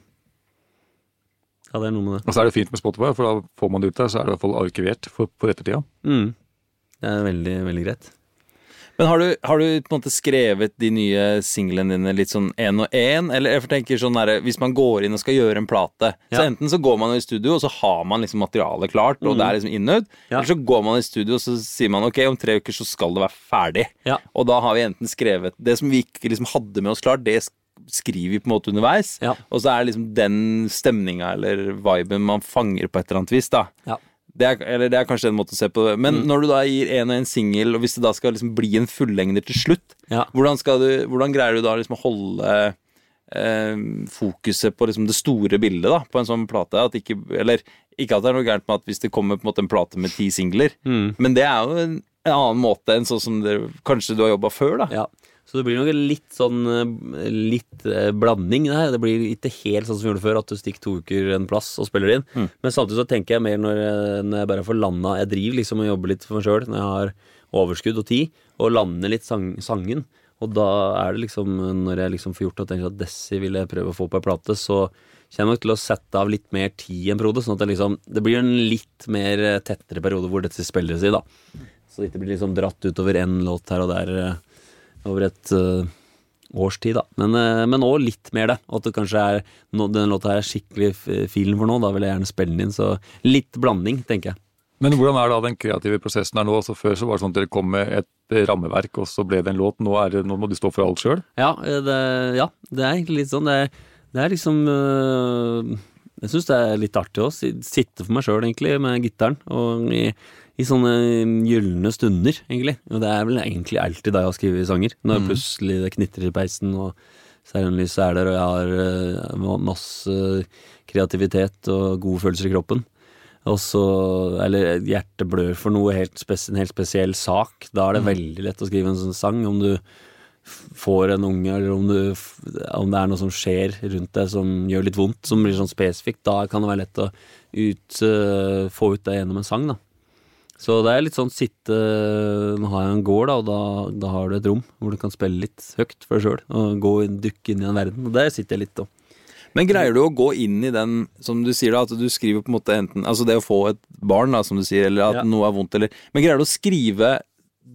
Ja, det er noe med det. Og så er det fint med Spotify, for da får man det ut der, så er det i hvert fall arkivert for, for ettertida. Mm. Det er veldig, veldig greit. Men har du, har du på en måte skrevet de nye singlene dine litt sånn én og én? Eller jeg tenker sånn der, hvis man går inn og skal gjøre en plate, så enten så går man i studio, og så har man liksom materialet klart, og Mm. det er liksom innøvd, Ja. eller så går man i studio, og så sier man ok, om tre uker så skal det være ferdig. Ja. Og da har vi enten skrevet Det som vi ikke liksom hadde med oss klart, det skriver vi på en måte underveis. Ja. Og så er det liksom den stemninga eller viben man fanger på et eller annet vis, da. Det er, eller det er kanskje en måte å se på det. Men Mm. når du da gir en og en singel, og hvis det da skal liksom bli en fullengder til slutt, Ja. hvordan, du, hvordan greier du da liksom å holde eh, fokuset på liksom det store bildet da, på en sånn plate? At ikke, eller ikke at det er noe gærent med at hvis det kommer på en måte en plate med ti singler, Mm. men det er jo en, en annen måte enn sånn som det, kanskje du har jobba før, da. Ja. Så det blir nok litt sånn eh, Litt blanding blanding her. Det blir ikke helt sånn som vi gjorde før, at du stikker to uker en plass og spiller inn. Mm. Men samtidig så tenker jeg mer når, jeg- når jeg bare får landa Jeg driver liksom og jobber litt for meg sjøl når jeg har overskudd og tid, og lander litt sang, sangen. Og da er det liksom, når jeg liksom får gjort det og tenker at Desi vil jeg prøve å få på ei plate, så kommer jeg nok til å sette av litt mer tid enn en periode, sånn at det liksom Det blir en litt mer eh, tettere periode hvor dette spilles i, da. Så det ikke blir liksom dratt utover én låt her og der eh, over et uh, års tid, da. Men, uh, men også litt mer det. At det kanskje er no, denne låta er skikkelig filen for nå, da vil jeg gjerne spille den inn. Så litt blanding, tenker jeg. Men hvordan er da den kreative prosessen her nå? Altså Før så var det sånn at dere kom med et rammeverk, og så ble det en låt. Nå, det, nå må du stå for alt sjøl. Ja, eh, ja, det er egentlig litt sånn. Det er, det er liksom øh, Jeg syns det er litt artig å sitte for meg sjøl, egentlig, med gitaren. Og i, i sånne gylne stunder, egentlig. Og det er vel egentlig alltid da jeg har skrevet sanger. Når plutselig det knitrer i peisen, og stearinlyset er der, og jeg har øh, masse kreativitet og gode følelser i kroppen. Og så, eller hjertet blør for noe helt spes en helt spesiell sak. Da er det veldig lett å skrive en sånn sang. Om du får en unge, eller om, du, om det er noe som skjer rundt deg som gjør litt vondt, som blir sånn spesifikt, da kan det være lett å ut, uh, få ut det gjennom en sang, da. Så det er litt sånn sitte Nå har jeg en gård, da, og da, da har du et rom hvor du kan spille litt høyt for deg sjøl, og gå dukke inn i en verden. Og der sitter jeg litt, da. Men greier du å gå inn i den, som du sier da, at du skriver på en måte enten Altså det å få et barn, da, som du sier, eller at Ja. noe er vondt, eller Men greier du å skrive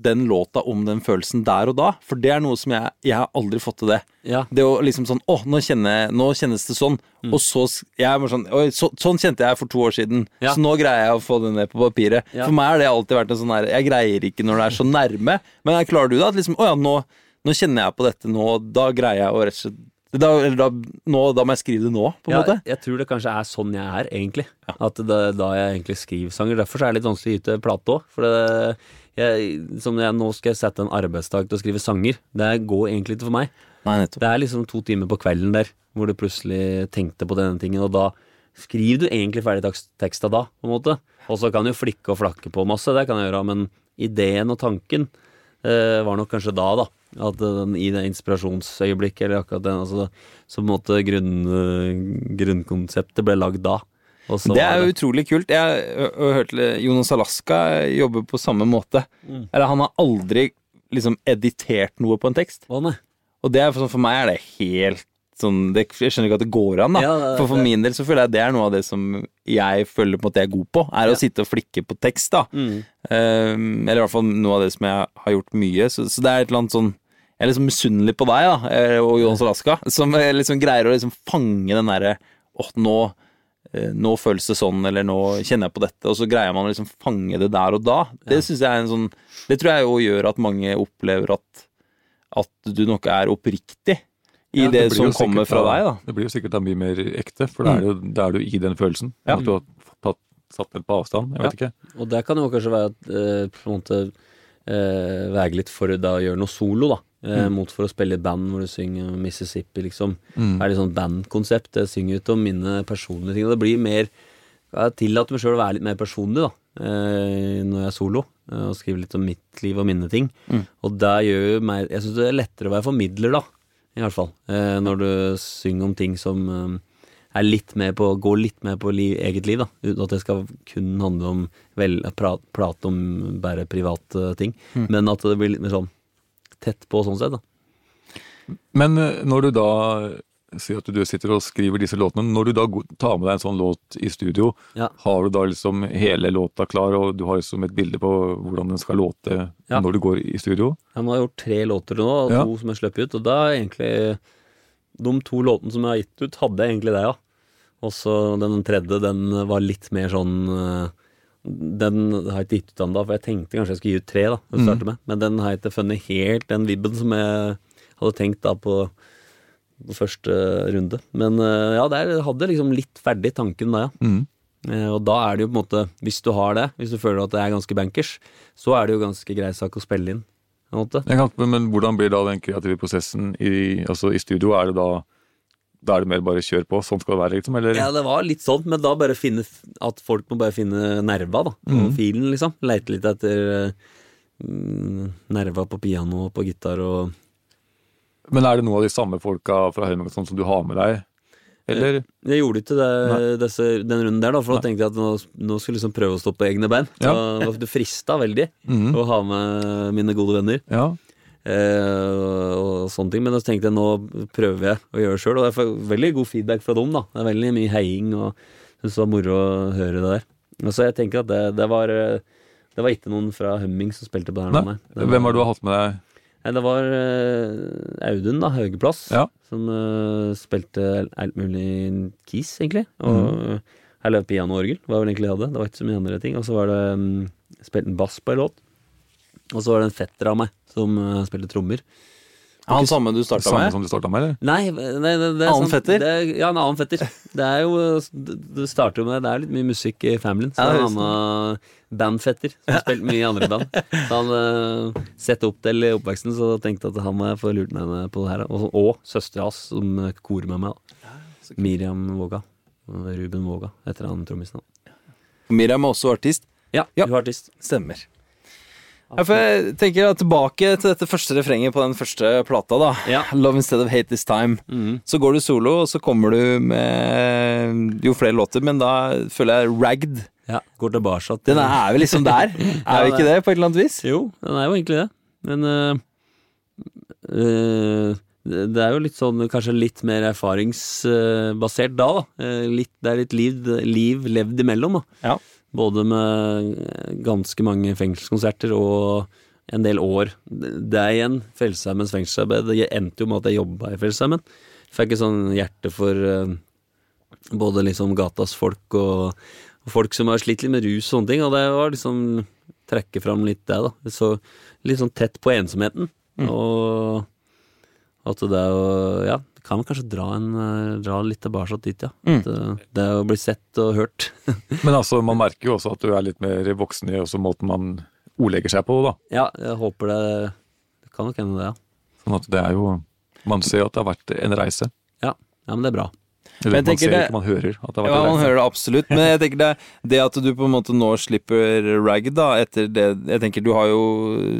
den låta om den følelsen der og da. For det er noe som jeg Jeg har aldri fått til det. Ja. Det å liksom sånn Å, nå, kjenner, nå kjennes det sånn. Mm. Og så jeg er sånn Oi, så, sånn kjente jeg for to år siden. Ja. Så nå greier jeg å få det ned på papiret. Ja. For meg har det alltid vært en sånn her Jeg greier ikke når det er så nærme. Men klarer du det? At liksom Å ja, nå, nå kjenner jeg på dette nå, da greier jeg å rett og slett da, da, nå, da må jeg skrive det nå, på en Ja, måte. jeg tror det kanskje er sånn jeg er, egentlig. At det da jeg egentlig skriver sanger. Derfor så er det litt vanskelig å til plate òg. For det, jeg, som jeg, nå skal jeg sette en arbeidsdag til å skrive sanger. Det går egentlig ikke for meg. Nei. Det er liksom to timer på kvelden der hvor du plutselig tenkte på denne tingen, og da skriver du egentlig ferdig tekst- teksta da, på en måte. Og så kan du flikke og flakke på masse, det kan jeg gjøre, men ideen og tanken eh, var nok kanskje da, da. At den, i det inspirasjonsøyeblikket, eller akkurat den, altså, så på en måte grunn, eh, grunnkonseptet ble lagd da. Det er jo utrolig kult. Jeg har hørt hørte Jonas Alaska jobbe på samme måte. Mm. Eller han har aldri liksom editert noe på en tekst. Å. Og det er for, meg er det helt sånn det, Jeg skjønner ikke at det går an, da. Ja, det- for for min del så føler jeg det er noe av det som jeg føler på at jeg er god på. Er Ja. å sitte og flikke på tekst, da. Mm. Um, eller i hvert fall noe av det som jeg har gjort mye. Så, så det er et eller annet sånn Jeg er liksom misunnelig på deg da, eh, og Jonas Alaska, som eh, liksom greier å liksom fange den derre Åh, nå, nå føles det sånn, eller nå kjenner jeg på dette, og så greier man å liksom fange det der og da. Det synes jeg er en sånn Det tror jeg jo gjør at mange opplever at at du nok er oppriktig i Ja, det, det som kommer fra da- deg, da. Det blir jo sikkert da mye mer ekte, for da er, det da er du i den følelsen. Ja. At du har tatt, satt den på avstand. Jeg vet ikke. Og det kan jo kanskje være at eh, på en måte eh, vege litt for da å gjøre noe solo, da. Eh, Mot for å spille i band hvor du synger Mississippi, liksom. Mm. Det er litt sånn bandkonsept. Jeg synger ut om mine personlige ting. Og det blir mer Jeg tillater meg sjøl å være litt mer personlig, da. Eh, når jeg er solo. Eh, og skriver litt om mitt liv og mine ting. Og det gjør jo meg Jeg syns det er lettere å være formidler, da. I hvert fall. Når du synger om ting som er litt mer på, går litt mer på liv, eget liv, da. Uten at det skal kun handle om vel, prat, prate om bare private ting. Men at det blir litt mer sånn tett på sånn sett, da. Men eh, når du da sier at du sitter og skriver disse låtene, når du da tar med deg en sånn låt i studio, Ja. har du da liksom hele låta klar, og du har liksom et bilde på hvordan den skal låte Ja. når du går i studio? Jeg nå har gjort tre låter nå, og Ja. to som jeg slipper ut. Og da er egentlig De to låtene som jeg har gitt ut, hadde jeg egentlig det, ja. Og så den tredje, den var litt mer sånn eh, Den har jeg ikke gitt ut ennå, for jeg tenkte kanskje jeg skulle gi ut tre, da. Å starte med. Men den har jeg ikke funnet helt den vibben som jeg hadde tenkt da på, på første runde. Men eh, ja, der hadde liksom litt ferdig tanken da, ja. Mm. Eh, Og da er det jo på en måte, hvis du har det, hvis du føler at det er ganske bankers, så er det jo ganske grei sak å spille inn. Kan, men hvordan blir da den kreative prosessen i, altså i studio? Er det da da er det mer bare kjør på, sånn skal det være, liksom? Eller? Ja, det var litt sånn, men da bare finne at folk må bare finne nerva, da. Mm. filen, liksom. Leite litt etter mm, nerva på piano og på gitar og Men er det noen av de samme folka fra Helming sånn som du har med deg? Eller? Jeg gjorde ikke det, disse, den runden der, da, for da tenkte jeg at nå, nå skulle jeg liksom prøve å stå på egne bein. Ja. Det frista veldig Mhm. å ha med mine gode venner. Ja. Eh, og sånne ting, Men så tenkte jeg nå prøver jeg å gjøre det sjøl, og jeg får veldig god feedback fra dem. da Det er veldig mye heiing, og syns det var moro å høre det der. Og Så jeg tenker at det, det var eh, Det var ikke noen fra Humming som spilte på det her Nei. Det var, Hvem har du hatt med deg? Nei, det var eh, Audun, da, Haugeplass, Ja. som uh, spilte alt mulig keys, egentlig. Og Eller piano og orgel, var vel egentlig det jeg hadde. Det var ikke så mye andre ting. Og så var det um, spilte en bass på en låt. Og så var det en fetter av meg som uh, spilte trommer. Han samme du starta med? som du med, eller? Nei, nei det, det er Annen sånn- fetter? Det, er- ja, en annen fetter. Det er jo Det det starter jo med Det er litt mye musikk i familien. Så Ja, det er en annen bandfetter som har spilt mye i andre band. Så han uh, sette opp til i oppveksten, så tenkte at han må jeg få lurt med meg på det her. Og, og søstera hans som eh, korer med meg. da Miriam Våga. Ruben Våga heter han trommisen. Miriam er også artist. Ja, Ja. hun er artist. Stemmer. Ja, for jeg tenker da tilbake til dette første refrenget på den første plata, da. Ja. Love Instead of Hate This Time. Mm. Så går du solo, og så kommer du med jo flere låter, men da føler jeg Ragged. Ja, Går tilbake til Den er vel liksom der? Er vi ikke det, på et eller annet vis? Jo, den er jo egentlig det. Men øh, øh, det det er jo litt sånn kanskje litt mer erfaringsbasert da, da. Eh, Litt, det er litt liv, liv levd imellom, da. Ja. Både med ganske mange fengselskonserter og en del år. Det er igjen Frelseshjemmens fengselsarbeid. Det endte jo med at jeg jobba i Frelseshjemmen. Fikk et sånn hjerte for eh, både liksom gatas folk og, og folk som har slitt litt med rus og sånne ting, og det var liksom trekke fram litt det, da. Så litt sånn tett på ensomheten. Og at det er å Ja, kan kanskje dra, en, eh, dra litt tilbake dit, ja. Mm. At, eh, det å bli sett og hørt. Men altså, man merker jo også at du er litt mer voksen i også måten man ordlegger seg på, da. ja, jeg håper det Det kan nok hende, det, ja. Sånn at det er jo Man ser at det har vært en reise. Ja, ja men det er bra. Eller man ser det- ikke, man hører at det har vært Ja, man hører det absolutt, men jeg tenker det, det at du på en måte nå slipper rag, da, etter det Jeg tenker du har jo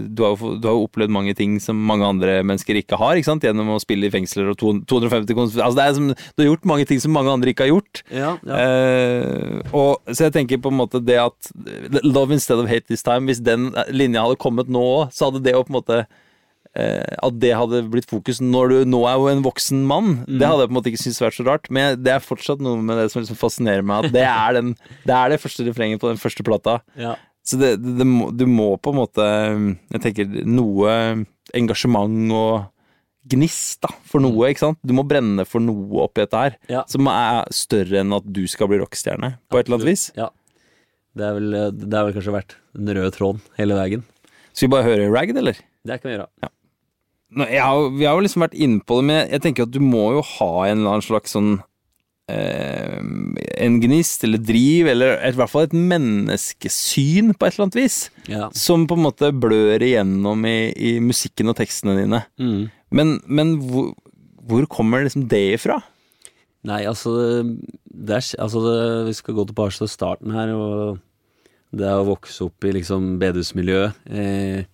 du har, jo- du har jo opplevd mange ting som mange andre mennesker ikke har, ikke sant, gjennom å spille i fengsler og 250 konserter Altså, det er som Du har gjort mange ting som mange andre ikke har gjort. Ja, ja. Eh, og, så jeg tenker på en måte det at Love instead of hate this time, hvis den linja hadde kommet nå òg, så hadde det jo på en måte At det hadde blitt fokus når du nå er jo en voksen mann, det hadde jeg på en måte ikke syntes vært så rart. Men det er fortsatt noe med det som liksom fascinerer meg, at det er, den, det, er det første refrenget på den første plata. ja. Så det, det, må, du må på en måte Jeg tenker noe engasjement og gnist da, for noe, ikke sant? Du må brenne for noe oppi dette her, Ja. som er større enn at du skal bli rockestjerne, på et eller annet vis. Ja. Det er vel, det har vel kanskje vært den røde tråden hele veien. Skal vi bare høre Ragged, eller? Det kan vi gjøre. Jeg har, vi har jo liksom vært inne på det, men jeg tenker at du må jo ha en eller annen slags sånn eh, En gnist eller driv, eller i hvert fall et menneskesyn på et eller annet vis, Ja. som på en måte blør igjennom i, i musikken og tekstene dine. Mm. Men, men hvor, hvor kommer liksom det ifra? Nei, altså, det er, altså det, Vi skal gå tilbake til starten her. og Det å vokse opp i liksom bedehusmiljøet. Eh,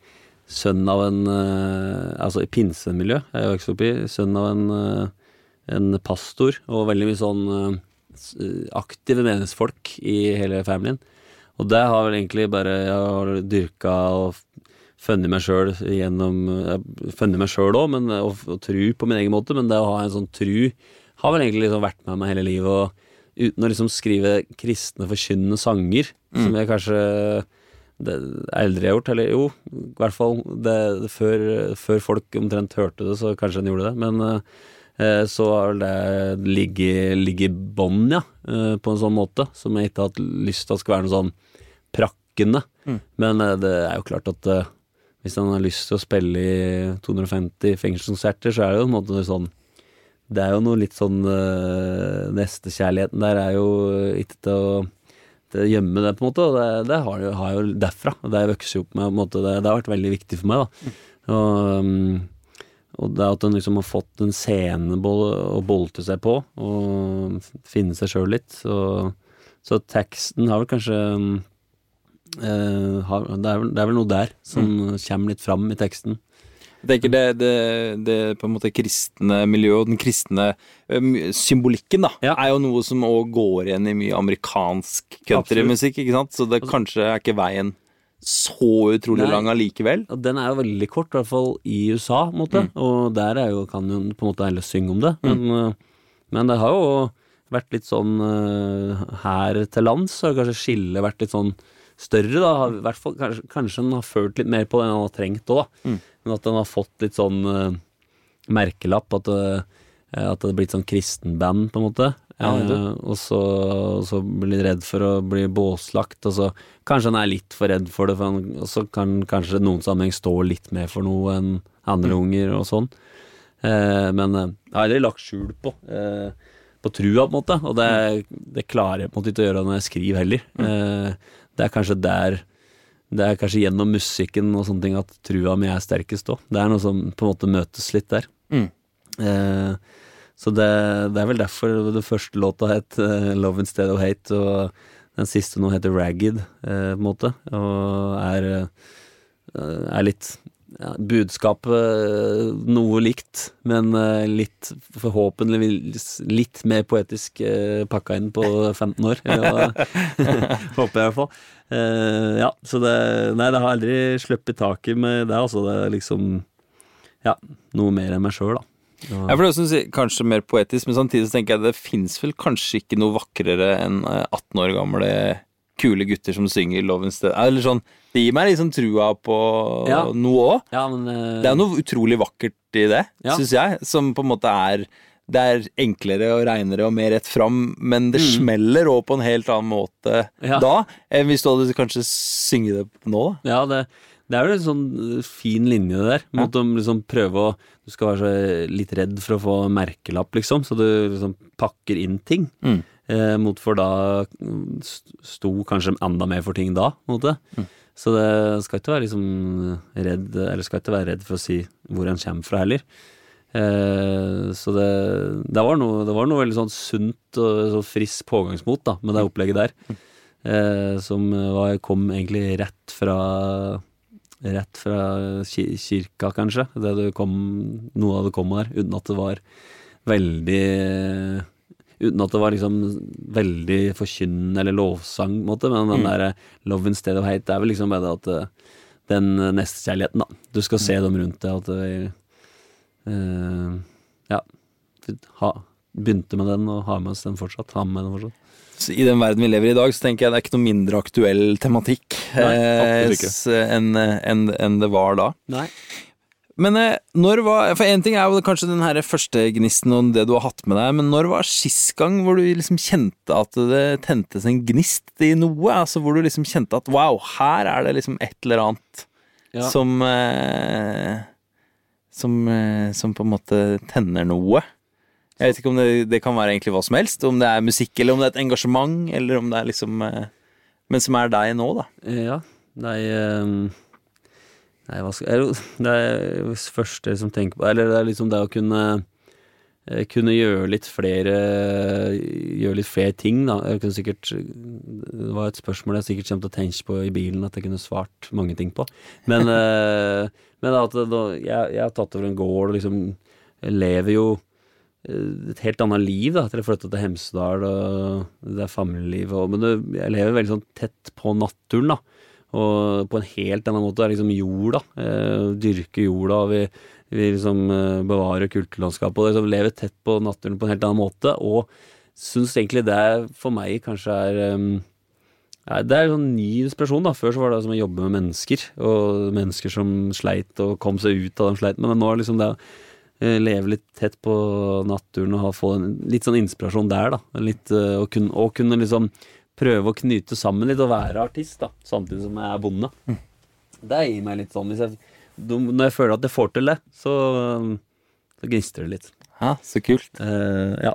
sønn av en eh, Altså i pinsemiljø jeg vokste opp i. Sønn av en, eh, en pastor, og veldig mye sånn eh, aktive meningsfolk i hele familien. Og det har vel egentlig bare Jeg har dyrka og funnet meg sjøl gjennom funnet meg sjøl òg, og, og tru på min egen måte, men det å ha en sånn tru har vel egentlig liksom vært med meg hele livet. Og uten å liksom skrive kristne, forkynnende sanger, som jeg kanskje det eldre har gjort, eller jo, i hvert fall det, det før, før folk omtrent hørte det, så kanskje en gjorde det. Men eh, så har vel det ligget i bånn, ja, eh, på en sånn måte, som jeg ikke har hatt lyst til at skal være noe sånn prakkende. Men eh, det er jo klart at eh, hvis han har lyst til å spille i 250 fengselskonserter, så er det jo på en måte sånn Det er jo noe litt sånn uh, Nestekjærligheten der er jo ikke til å gjemme det, på en måte. Og det, det har, jeg, har jeg jo derfra. Det har jeg vokst opp med. Måte, det, det har vært veldig viktig for meg. da Og, um, og det at en liksom har fått en scene å bolte seg på, og finne seg sjøl litt. Så, så teksten har vel kanskje um, eh, har, det, er vel, det er vel noe der som kommer litt fram i teksten. Jeg tenker det, det, det på en måte kristne miljøet og den kristne symbolikken da, Ja. er jo noe som òg går igjen i mye amerikansk countrymusikk, ikke sant? Så det kanskje er ikke veien så utrolig Nei. lang allikevel. Den er jo veldig kort, i hvert fall i USA, på en måte. Og der er jo, kan jo på en måte alle synge om det. Men, eh, men det har jo vært litt sånn eh, her til lands, har kanskje skillet vært litt sånn større, da. Fall, kanskje, kanskje den har følt litt mer på det enn den har trengt òg, da. Men at den har fått litt sånn uh, merkelapp, at det, eh, at det er blitt sånn kristenband, på en måte. Ja, uh. Og så, så blir redd for å bli båslagt, og så kanskje han er litt for redd for det, for han, og så kan kanskje noen sammenheng stå litt mer for noe enn andre unger og sånn. Men jeg har aldri lagt skjul på på trua, på en måte, og det, det klarer jeg på en måte ikke å gjøre når jeg skriver heller. Mm. det er kanskje der det er kanskje gjennom musikken og sånne ting at trua mi er sterkest òg. Det er noe som på en måte møtes litt der. Mm. Eh, så det, det er vel derfor den første låta het eh, 'Love Instead of Hate', og den siste nå heter 'Ragged', eh, på en måte, og er, eh, er litt ja, budskapet eh, noe likt, men litt forhåpentligvis litt mer poetisk pakka inn på 15 år. Ja, håper jeg i hvert fall. Eh, ja, så det Nei, det har aldri sluppet taket med det, altså. Det er liksom Ja, noe mer enn meg sjøl, da. Ja, for det er kanskje mer poetisk, men samtidig så tenker jeg det fins vel kanskje ikke noe vakrere enn eh, 18 år gamle kule gutter som synger Love Instead. Eller sånn, det gir meg liksom trua på Ja. noe òg. Ja, eh, Det er noe utrolig vakkert i det, Ja. syns jeg. Som på en måte er Det er enklere og reinere og mer rett fram, men det smeller òg på en helt annen måte Mm. Ja. da enn hvis du hadde kanskje synge det nå. Ja, det, det er jo en sånn eh, fin linje det der. Mot å liksom prøve å Du skal være så litt redd for å få merkelapp, liksom, så du liksom pakker inn ting. Mm. Eh, mot for da mm, sto kanskje enda mer for ting da, på en måte. Mm. Så det skal ikke være liksom redd Eller skal ikke være redd for å si hvor en kommer fra heller. Eh, så det, det, var noe, det var noe veldig sånn sunt og så frisk pågangsmot da, med det opplegget der. Eh, som var, kom egentlig rett fra Rett fra kirka, kanskje. Det kom, noe av det kom der, uten at det var veldig Uten at det var liksom veldig forkynnende eller lovsang, på en måte. Men den Mm. derre love instead of hate, det er vel liksom bare det at eh, den nestekjærligheten, da. Du skal se dem rundt deg, at det eh, Ja. Ha, begynte med den og har med oss den fortsatt. Har med den fortsatt. Så I den verden vi lever i i dag, så tenker jeg det er ikke noe mindre aktuell tematikk eh, enn en, en det var da. Nei. Men eh, når var For én ting er jo kanskje den her første gnisten og det du har hatt med deg, men når var sist gang hvor du liksom kjente at det tentes en gnist i noe? Altså hvor du liksom kjente at wow, her er det liksom et eller annet Ja. som eh, som, eh, som på en måte tenner noe. Jeg vet ikke om det, det kan være egentlig hva som helst, om det er musikk, eller om det er et engasjement, eller om det er liksom eh, Men som er deg nå, da. Ja, nei ehm, Nei, hva skal Det er første som tenker på Eller det er liksom det å kunne eh, kunne gjøre litt flere Gjøre litt flere ting, da. Jeg kunne sikkert Det var et spørsmål jeg sikkert kommer til å tenke på i bilen, at jeg kunne svart mange ting på. Men, eh, men at jeg, jeg har tatt over en gård og liksom jeg lever jo eh, et helt annet liv da, etter jeg flytta til Hemsedal, og det er familieliv og Men det, jeg lever veldig sånn tett på naturen, da. Og på en helt annen måte. Det er liksom jord, da. Eh, dyrke jorda. og Vi, vi liksom eh, bevarer kulturlandskapet. Og liksom lever tett på naturen på en helt annen måte. Og syns egentlig det for meg kanskje er um, Det er en sånn ny inspirasjon. da Før så var det som å jobbe med mennesker, og mennesker som sleit og kom seg ut av den sleiten. Men nå er liksom det å eh, leve litt tett på naturen og få en, litt sånn inspirasjon der, da. Litt, eh, og, kunne, og kunne liksom prøve å knyte sammen litt og være artist, da. Samtidig som jeg er bonde. Det gir meg litt sånn hvis jeg, Når jeg føler at jeg får til det, så, så gnister det litt. Ja, så kult. Uh, ja.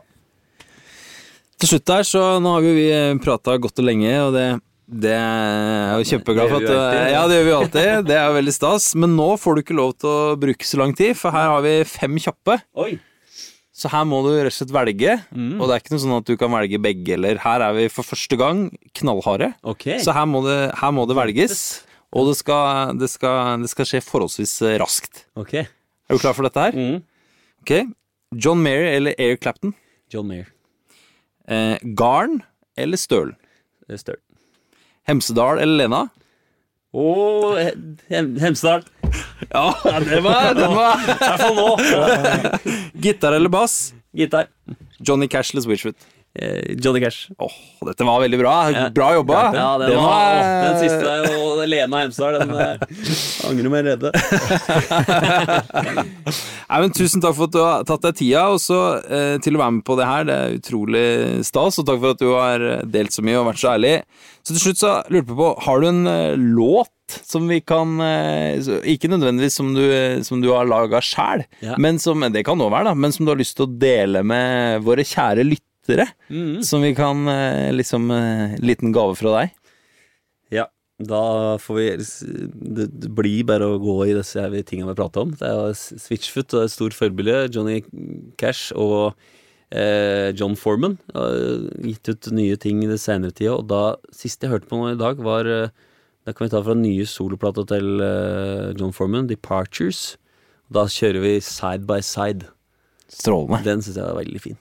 Til slutt der, så nå har jo vi prata godt og lenge, og det, det er jo kjempeglad for. At, alltid. ja, det gjør vi alltid. Det er jo veldig stas. Men nå får du ikke lov til å bruke så lang tid, for her har vi fem kjappe. Oi! Så her må du rett og slett velge. Mm. Og det er ikke noe sånn at du kan velge begge, eller her er vi for første gang knallharde. okay. Så her må det, her må det velges. Og det skal, det, skal, det skal skje forholdsvis raskt. Ok. Er du klar for dette her? Mm. Ok. John Mayer eller Air Clapton? John Mayer. Eh, Garn eller støl? Det er Støl. Hemsedal eller Lena? Og Hem Hemsedal. Ja, det var, den var. Gitar eller bass? Gitar. Johnny Cash eller Switchfoot? Eh, Johnny Cash. Åh, dette var veldig bra. Bra jobba. Ja, den, Det var, den siste og Lena Hemsedal, den eh, angrer meg redde. Nei, men Tusen takk for at du har tatt deg tida også, eh, til å være med på det her. Det er utrolig stas, og takk for at du har delt så mye og vært så ærlig. Så til slutt så lurte jeg på, har du en eh, låt som vi kan Ikke nødvendigvis som du, som du har laga sjæl, Ja. men som det kan også være, da, men som du har lyst til å dele med våre kjære lyttere? Mm. Som vi kan eh, liksom liten gave fra deg? Ja, da får vi Det, blir bare å gå i disse tingene vi har pratet om. Det er Switchfoot og et stort forbilde. Johnny Cash og eh, John Foreman har gitt ut nye ting i det senere tida. Og da siste jeg hørte på noe i dag, var Da kan vi ta fra nye soloplata til eh, John Foreman, 'Departures'. Da kjører vi Side by Side. Strålende. Den syns jeg er veldig fin.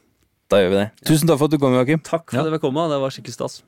Da gjør vi det. Tusen takk for at du kom, Joakim. Takk for Ja. at dere kom. Det var skikkelig stas.